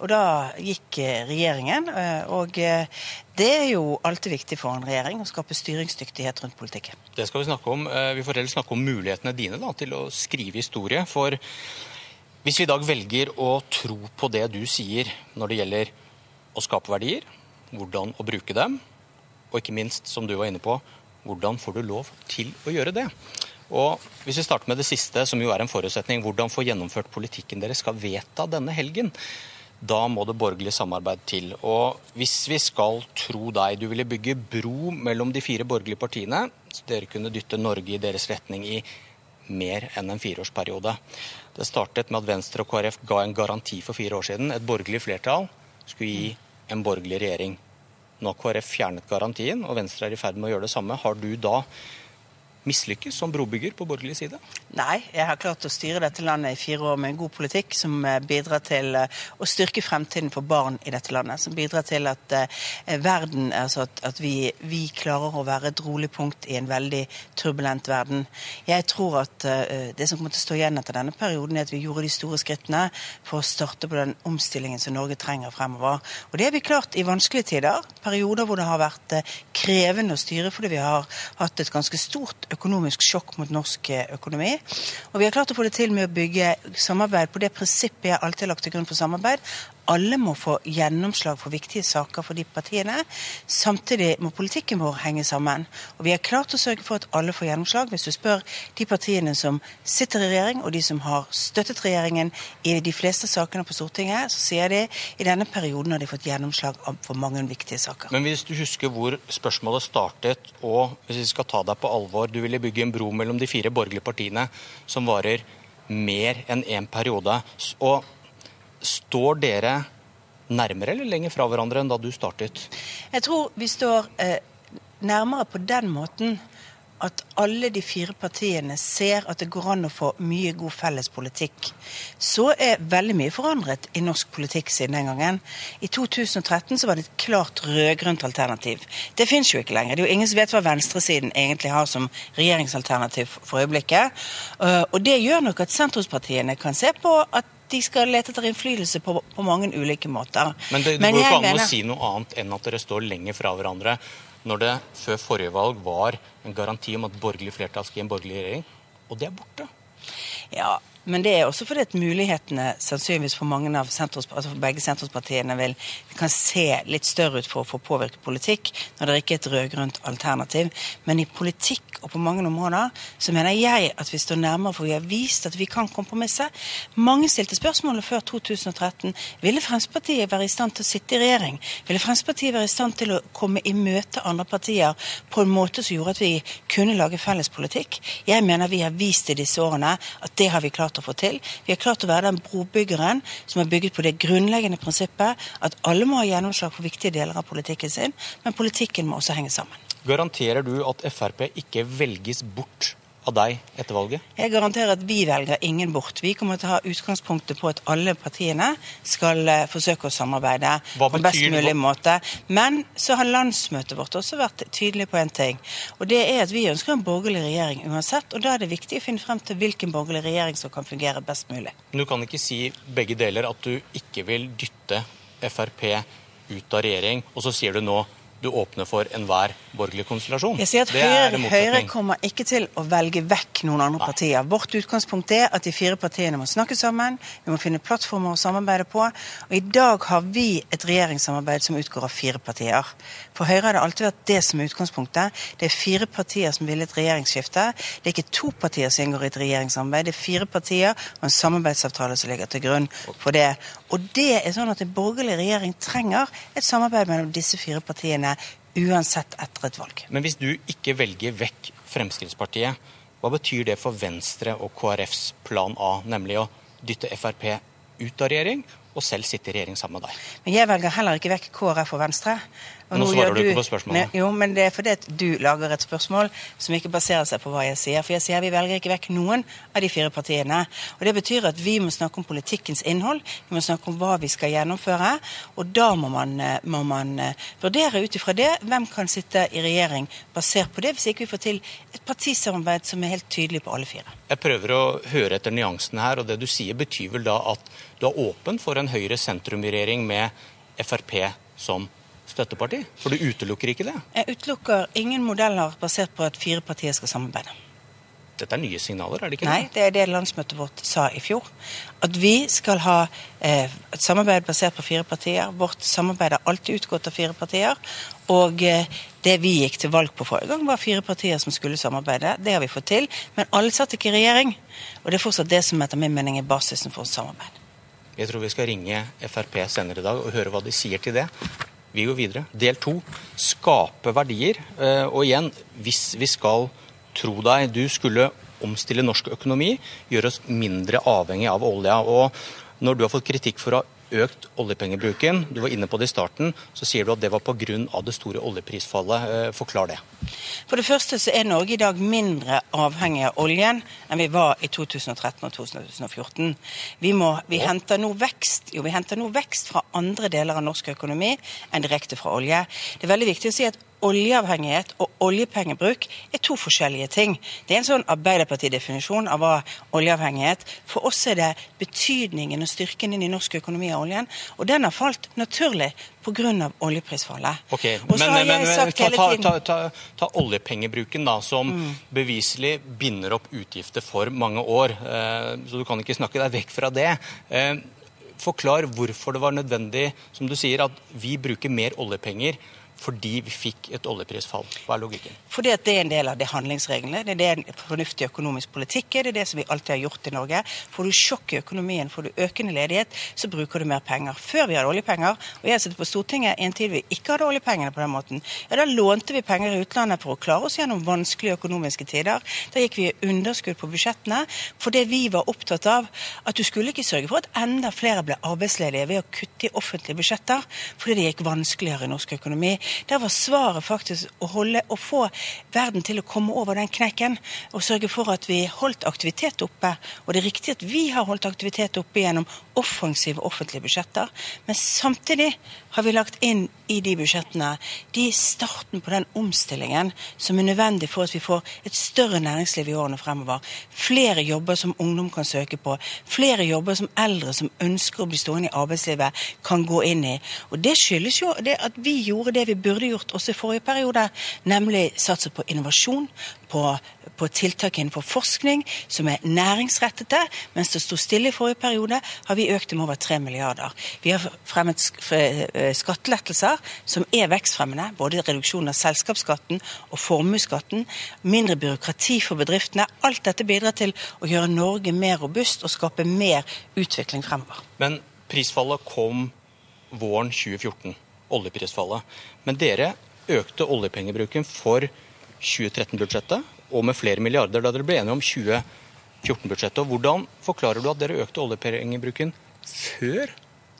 og da gikk regjeringen. Og det er jo alltid viktig for en regjering å skape styringsdyktighet rundt politikken. Det skal vi snakke om. Vi får heller snakke om mulighetene dine da, til å skrive historie. For hvis vi i dag velger å tro på det du sier når det gjelder å skape verdier, hvordan å bruke dem, og ikke minst, som du var inne på, hvordan får du lov til å gjøre det? Og Hvis vi starter med det siste, som jo er en forutsetning, hvordan få gjennomført politikken dere skal vedta denne helgen, da må det borgerlig samarbeid til. Og hvis vi skal tro deg, du ville bygge bro mellom de fire borgerlige partiene, så dere kunne dytte Norge i deres retning i mer enn en fireårsperiode. Det startet med at Venstre og KrF ga en garanti for fire år siden. Et borgerlig flertall skulle gi en borgerlig regjering. Nå har KrF fjernet garantien, og Venstre er i ferd med å gjøre det samme. Har du da mislykkes som brobygger på borgerlig side? Nei, jeg har klart å styre dette landet i fire år med en god politikk som eh, bidrar til eh, å styrke fremtiden for barn i dette landet. Som bidrar til at uh, verden, altså at, at vi, vi, klarer å være et rolig punkt i en veldig turbulent verden. Jeg tror at det som kommer til å stå igjen etter denne perioden, er at vi gjorde de store skrittene for å starte på den omstillingen som Norge trenger fremover. Og det har vi klart i vanskelige tider. Perioder hvor det har vært krevende å styre fordi vi har hatt et ganske stort økonomisk sjokk mot norsk eh, økonomi. Og vi har klart å få det til med å bygge samarbeid på det prinsippet jeg alltid har lagt til grunn for samarbeid, alle må få gjennomslag for viktige saker for de partiene. Samtidig må politikken vår henge sammen. Og vi har klart å sørge for at alle får gjennomslag. Hvis du spør de partiene som sitter i regjering, og de som har støttet regjeringen i de fleste sakene på Stortinget, så sier de i denne perioden har de fått gjennomslag for mange viktige saker. Men hvis du husker hvor spørsmålet startet, og hvis vi skal ta deg på alvor, du ville bygge en bro mellom de fire borgerlige partiene som varer mer enn én en periode. Og Står dere nærmere eller lenger fra hverandre enn da du startet? Jeg tror vi står eh, nærmere på den måten at alle de fire partiene ser at det går an å få mye god felles politikk. Så er veldig mye forandret i norsk politikk siden den gangen. I 2013 så var det et klart rød-grønt alternativ. Det fins jo ikke lenger. Det er jo ingen som vet hva venstresiden egentlig har som regjeringsalternativ for øyeblikket. Eh, og det gjør nok at sentrumspartiene kan se på at de skal lete etter innflytelse på, på mange ulike måter. Men det, det går ikke an mener... å si noe annet enn at dere står lenger fra hverandre når det før forrige valg var en garanti om at borgerlig flertall skal gi en borgerlig regjering, og det er borte. Ja, men det er også fordi at mulighetene sannsynligvis for, mange av sentrums, altså for begge sentrumspartiene vil, kan se litt større ut for å få påvirket politikk når det ikke er et rød-grønt alternativ. Men i politikk og på mange områder så mener jeg at vi står nærmere, for vi har vist at vi kan kompromisse. Mange stilte spørsmålet før 2013 ville Fremskrittspartiet være i stand til å sitte i regjering. Ville Fremskrittspartiet være i stand til å komme i møte andre partier på en måte som gjorde at vi kunne lage felles politikk? Jeg mener vi har vist i disse årene at det har vi klart å få til. Vi har klart å være den brobyggeren som har bygget på det grunnleggende prinsippet at alle må ha gjennomslag for viktige deler av politikken sin, men politikken må også henge sammen. Garanterer du at Frp ikke velges bort av deg etter valget? Jeg garanterer at vi velger ingen bort. Vi kommer til å ha utgangspunktet på at alle partiene skal eh, forsøke å samarbeide på en best mulig måte. Men så har landsmøtet vårt også vært tydelig på en ting. Og det er at vi ønsker en borgerlig regjering uansett. Og da er det viktig å finne frem til hvilken borgerlig regjering som kan fungere best mulig. Men du kan ikke si begge deler at du ikke vil dytte Frp ut av regjering, og så sier du nå du åpner for enhver borgerlig konstellasjon. Jeg sier at Høyre, Høyre, kommer ikke til å velge vekk noen andre Nei. partier. Vårt utgangspunkt er at de fire partiene må snakke sammen, vi må finne plattformer å samarbeide på. Og I dag har vi et regjeringssamarbeid som utgår av fire partier. For Høyre har det alltid vært det som er utgangspunktet. Det er fire partier som vil et regjeringsskifte. Det er ikke to partier som inngår i et regjeringssamarbeid, det er fire partier og en samarbeidsavtale som ligger til grunn for det. Og det er sånn at en borgerlig regjering trenger et samarbeid mellom disse fire partiene uansett etter et valg. Men hvis du ikke velger vekk Fremskrittspartiet, hva betyr det for Venstre og KrFs plan A, nemlig å dytte Frp ut av regjering og selv sitte i regjering sammen med deg? Men Jeg velger heller ikke vekk KrF og Venstre. Nå, nå svarer du ikke på spørsmålet. jo, men det er fordi at du lager et spørsmål som ikke baserer seg på hva jeg sier. For jeg sier vi velger ikke vekk noen av de fire partiene. Og Det betyr at vi må snakke om politikkens innhold, vi må snakke om hva vi skal gjennomføre. Og da må man, eh, må man eh, vurdere ut ifra det hvem kan sitte i regjering basert på det, hvis ikke vi får til et partisamarbeid som er helt tydelig på alle fire. Jeg prøver å høre etter nyansene her, og det du sier betyr vel da at du er åpen for en Høyre-sentrum-regjering med Frp som støtteparti? For du utelukker ikke det? Jeg utelukker ingen modeller basert på at fire partier skal samarbeide. Dette er nye signaler, er det ikke? Nei, det er det landsmøtet vårt sa i fjor. At vi skal ha eh, et samarbeid basert på fire partier. Vårt samarbeid har alltid utgått av fire partier. Og eh, det vi gikk til valg på forrige gang, var fire partier som skulle samarbeide. Det har vi fått til. Men alle satt ikke i regjering. Og det er fortsatt det som etter min mening er basisen for samarbeid. Jeg tror vi skal ringe Frp senere i dag og høre hva de sier til det. Vi går videre. Del to skape verdier. Eh, og igjen, hvis vi skal tro deg, du skulle omstille norsk økonomi, gjøre oss mindre avhengig av olja. Og når du har fått kritikk for å ha økt oljepengebruken, du var inne på det i starten, så sier du at det var pga. det store oljeprisfallet. Eh, forklar det. For det første så er Norge i dag mindre avhengig av oljen enn vi var i 2013 og 2014. Vi, må, vi, henter nå vekst, jo, vi henter nå vekst fra andre deler av norsk økonomi enn direkte fra olje. Det er veldig viktig å si at oljeavhengighet og oljepengebruk er to forskjellige ting. Det er en sånn Arbeiderpartidefinisjon av hva oljeavhengighet For oss er det betydningen og styrken inn i norsk økonomi av oljen, og den har falt naturlig pga. oljeprisfallet. Ok, Men, men, men ta, ta, ta, ta, ta oljepengebruken, da, som mm. beviselig binder opp utgifter for mange år. Eh, så du kan ikke snakke deg vekk fra det. Eh, forklar hvorfor det var nødvendig, som du sier, at vi bruker mer oljepenger fordi vi fikk et oljeprisfall. Hva er logikken? Fordi at det er en del av det handlingsreglene. Det er det fornuftig økonomisk politikk er. Det er det som vi alltid har gjort i Norge. Får du sjokk i økonomien, får du økende ledighet, så bruker du mer penger. Før vi hadde oljepenger, og jeg sitter på Stortinget i en tid vi ikke hadde oljepengene på den måten, ja, da lånte vi penger i utlandet for å klare oss gjennom vanskelige økonomiske tider. Da gikk vi i underskudd på budsjettene fordi vi var opptatt av at du skulle ikke sørge for at enda flere ble arbeidsledige ved å kutte i offentlige budsjetter, fordi det gikk vanskeligere i norsk økonomi. Der var svaret faktisk å, holde, å få verden til å komme over den knekken og sørge for at vi holdt aktivitet oppe. Og det er riktig at vi har holdt aktivitet oppe gjennom offensive offentlige budsjetter, men samtidig har vi lagt inn i de budsjettene de starten på den omstillingen som er nødvendig for at vi får et større næringsliv i årene fremover. Flere jobber som ungdom kan søke på. Flere jobber som eldre som ønsker å bli stående i arbeidslivet, kan gå inn i. Og Det skyldes jo det at vi gjorde det vi burde gjort også i forrige periode, nemlig satse på innovasjon, på, på tiltak innenfor forskning som er næringsrettede. Mens det sto stille i forrige periode, har vi økt det med over 3 milliarder. Vi har fremmet eh, skattelettelser som er vekstfremmende. Både reduksjon av selskapsskatten og formuesskatten. Mindre byråkrati for bedriftene. Alt dette bidrar til å gjøre Norge mer robust og skape mer utvikling fremover. Men prisfallet kom våren 2014. Oljeprisfallet. Men dere økte oljepengebruken for 2013-budsjettet og med flere milliarder da dere ble enige om 2014-budsjettet. Hvordan forklarer du at dere økte oljepengebruken før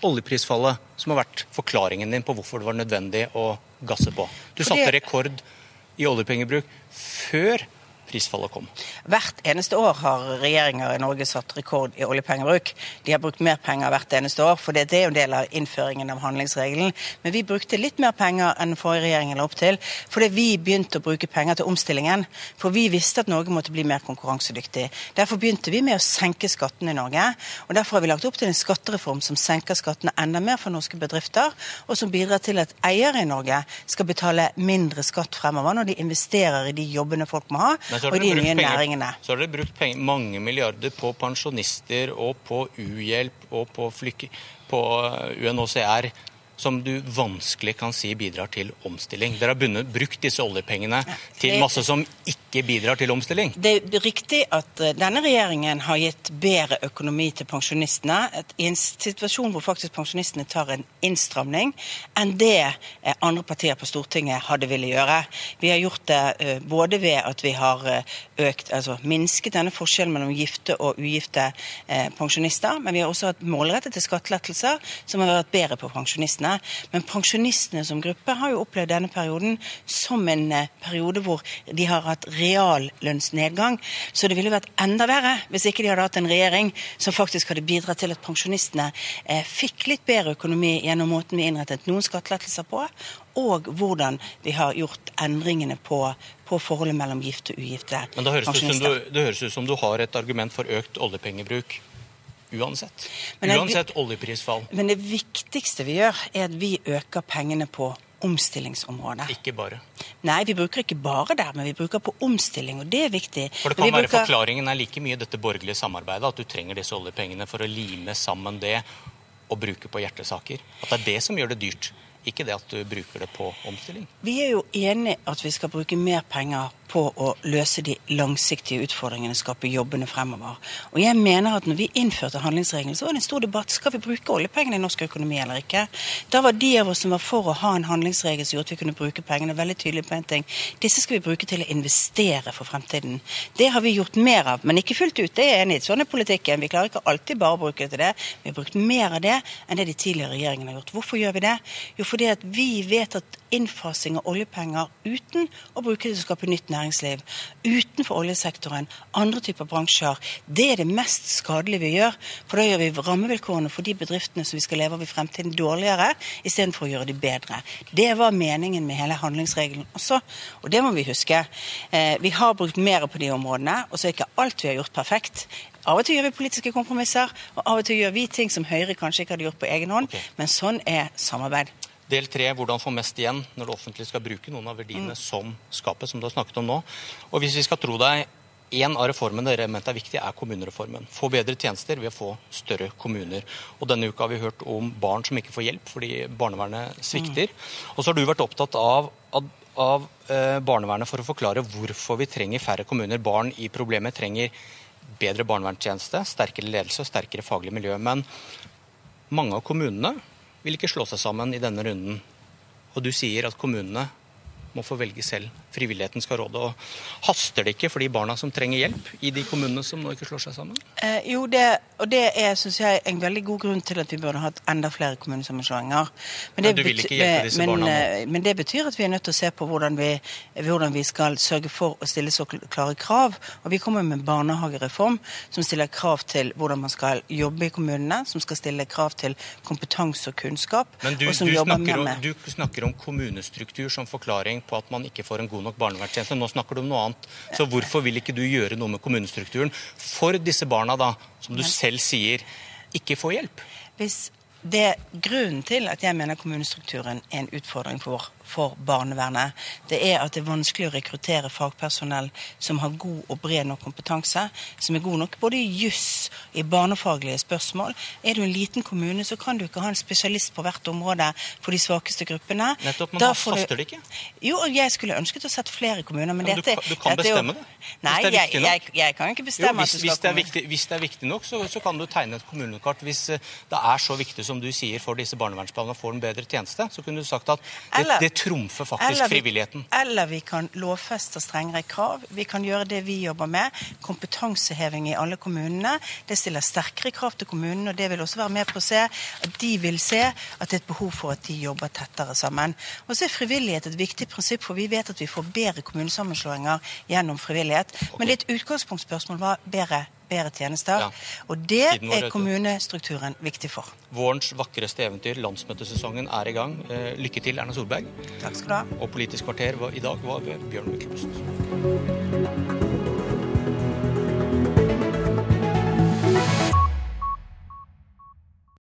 oljeprisfallet, som har vært forklaringen din på hvorfor det var nødvendig å gasse på? Du satte rekord i oljepengebruk før prisfallet kom. Hvert eneste år har regjeringer i Norge satt rekord i oljepengebruk. De har brukt mer penger hvert eneste år, for det er jo en del av innføringen av handlingsregelen. Men vi brukte litt mer penger enn den forrige regjeringen la opp til, fordi vi begynte å bruke penger til omstillingen. For vi visste at Norge måtte bli mer konkurransedyktig. Derfor begynte vi med å senke skattene i Norge. Og derfor har vi lagt opp til en skattereform som senker skattene enda mer for norske bedrifter, og som bidrar til at eiere i Norge skal betale mindre skatt fremover når de investerer i de jobbene folk må ha. Men og de nye næringene. Så har dere brukt penger, mange milliarder på pensjonister og på uhjelp og på, flyk, på UNHCR som du vanskelig kan si bidrar til omstilling. Dere har bunnet, brukt disse oljepengene til masse som ikke bidrar til omstilling. Det er riktig at eh, denne regjeringen har gitt bedre økonomi til pensjonistene i en situasjon hvor faktisk pensjonistene tar en innstramning enn det eh, andre partier på Stortinget hadde ville gjøre. Vi har gjort det eh, både ved at vi har økt, altså minsket denne forskjellen mellom gifte og ugifte pensjonister, men vi har også hatt målrettede skattelettelser som har vært bedre på pensjonistene pensjonistene. Men pensjonistene som gruppe har jo opplevd denne perioden som en eh, periode hvor de har hatt reallønnsnedgang. Så det ville vært enda verre hvis ikke de hadde hatt en regjering som faktisk hadde bidratt til at pensjonistene eh, fikk litt bedre økonomi gjennom måten vi innrettet noen skattelettelser på, og hvordan vi har gjort endringene på, på forholdet mellom gifte og ugifte pensjonister. Men det høres du, det høres ut som du har et argument for økt oljepengebruk Uansett. Det, Uansett oljeprisfall. Men det viktigste vi gjør, er at vi øker pengene på omstillingsområdet. Ikke bare. Nei, vi bruker ikke bare der, men vi bruker på omstilling, og det er viktig. For det kan være bruker... Forklaringen er like mye dette borgerlige samarbeidet, at du trenger disse oljepengene for å lime sammen det og bruke på hjertesaker. At det er det som gjør det dyrt. Ikke det at du bruker det på omstilling. Vi er jo enig at vi skal bruke mer penger på å løse de langsiktige utfordringene, skape jobbene fremover. Og jeg mener at når vi innførte handlingsregelen, så var det en stor debatt. Skal vi bruke oljepengene i norsk økonomi eller ikke? Da var de av oss som var for å ha en handlingsregel som gjorde at vi kunne bruke pengene, veldig tydelig på en ting. Disse skal vi bruke til å investere for fremtiden. Det har vi gjort mer av, men ikke fullt ut. Det er jeg enig i. Sånn er politikken. Vi klarer ikke alltid bare å bruke det til det. Vi har brukt mer av det enn det de tidligere regjeringene har gjort. Hvorfor gjør vi det? Jo, fordi at vi vet at innfasing av oljepenger uten å bruke det til å skape nytt næringsliv utenfor oljesektoren, andre typer bransjer, det er det mest skadelige vi gjør. For da gjør vi rammevilkårene for de bedriftene som vi skal leve av i fremtiden, dårligere, istedenfor å gjøre de bedre. Det var meningen med hele handlingsregelen også, og det må vi huske. Eh, vi har brukt mer på de områdene, og så er ikke alt vi har gjort perfekt. Av og til gjør vi politiske kompromisser, og av og til gjør vi ting som Høyre kanskje ikke hadde gjort på egen hånd, okay. men sånn er samarbeid. Del tre hvordan få mest igjen når det offentlige skal bruke noen av verdiene mm. som skapes, som du har snakket om nå. Og hvis vi skal tro deg, en av reformene dere mente er viktig, er kommunereformen. Få bedre tjenester ved å få større kommuner. Og Denne uka har vi hørt om barn som ikke får hjelp fordi barnevernet svikter. Mm. Og så har du vært opptatt av, av, av eh, barnevernet for å forklare hvorfor vi trenger færre kommuner. Barn i problemet trenger bedre barnevernstjeneste, sterkere ledelse og sterkere faglig miljø. Men mange av kommunene vil ikke slå seg sammen i denne runden. Og du sier at kommunene må få velge selv. Frivilligheten skal råde. Og haster det ikke for de barna som trenger hjelp i de kommunene som nå ikke slår seg sammen? Eh, jo, det, og det er synes jeg, en veldig god grunn til at vi burde hatt enda flere kommunesammenslåinger. Men, men, du vil ikke hjelpe disse men, barna nå? Eh, men det betyr at vi er nødt til å se på hvordan vi, hvordan vi skal sørge for å stille så klare krav. Og vi kommer med en barnehagereform som stiller krav til hvordan man skal jobbe i kommunene, som skal stille krav til kompetanse og kunnskap. Men du, og som du, jobber snakker, med om, du snakker om kommunestruktur som forklaring på at man ikke får en god nok barnevernstjeneste. Nå snakker du om noe annet. Så hvorfor vil ikke du gjøre noe med kommunestrukturen for disse barna, da, som du selv sier ikke får hjelp? Hvis det Grunnen til at jeg mener kommunestrukturen er en utfordring for for barnevernet, det er at det er vanskelig å rekruttere fagpersonell som har god og bred nok kompetanse, som er god nok både i juss, i barnefaglige spørsmål. Er du en liten kommune, så kan du ikke ha en spesialist på hvert område for de svakeste gruppene. Nettopp, men da haster det ikke? Jo, og jeg skulle ønsket å sett flere kommuner, men, men dette Du, du kan dette bestemme det? Nei, det jeg, jeg, jeg, kan ikke bestemme jo, hvis, at du skal hvis det, viktig, hvis det er viktig nok, så, så, kan du tegne et kommunekart. Hvis eh, det er så viktig som du sier for disse barnevernsplanene å få en bedre tjeneste, så kunne du sagt at det, det trumfer faktisk eller vi, frivilligheten. Eller vi kan lovfeste strengere krav. Vi kan gjøre det vi jobber med. Kompetanseheving i alle kommunene. Det stiller sterkere krav til kommunene, og det vil også være med på å se at de vil se at det er et behov for at de jobber tettere sammen. Og så er frivillighet et viktig prinsipp, for vi vet at vi får bedre kommunesammenslåinger gjennom frivillighet. Men det er et utgangspunktspørsmål hva bedre bedre tjenester. Ja. Og det er kommunestrukturen viktig for. Vårens vakreste eventyr, landsmøtesesongen, er i gang. Eh, lykke til, Erna Solberg. Takk skal du ha. Og Politisk kvarter i dag var ved Bjørn Myklebust.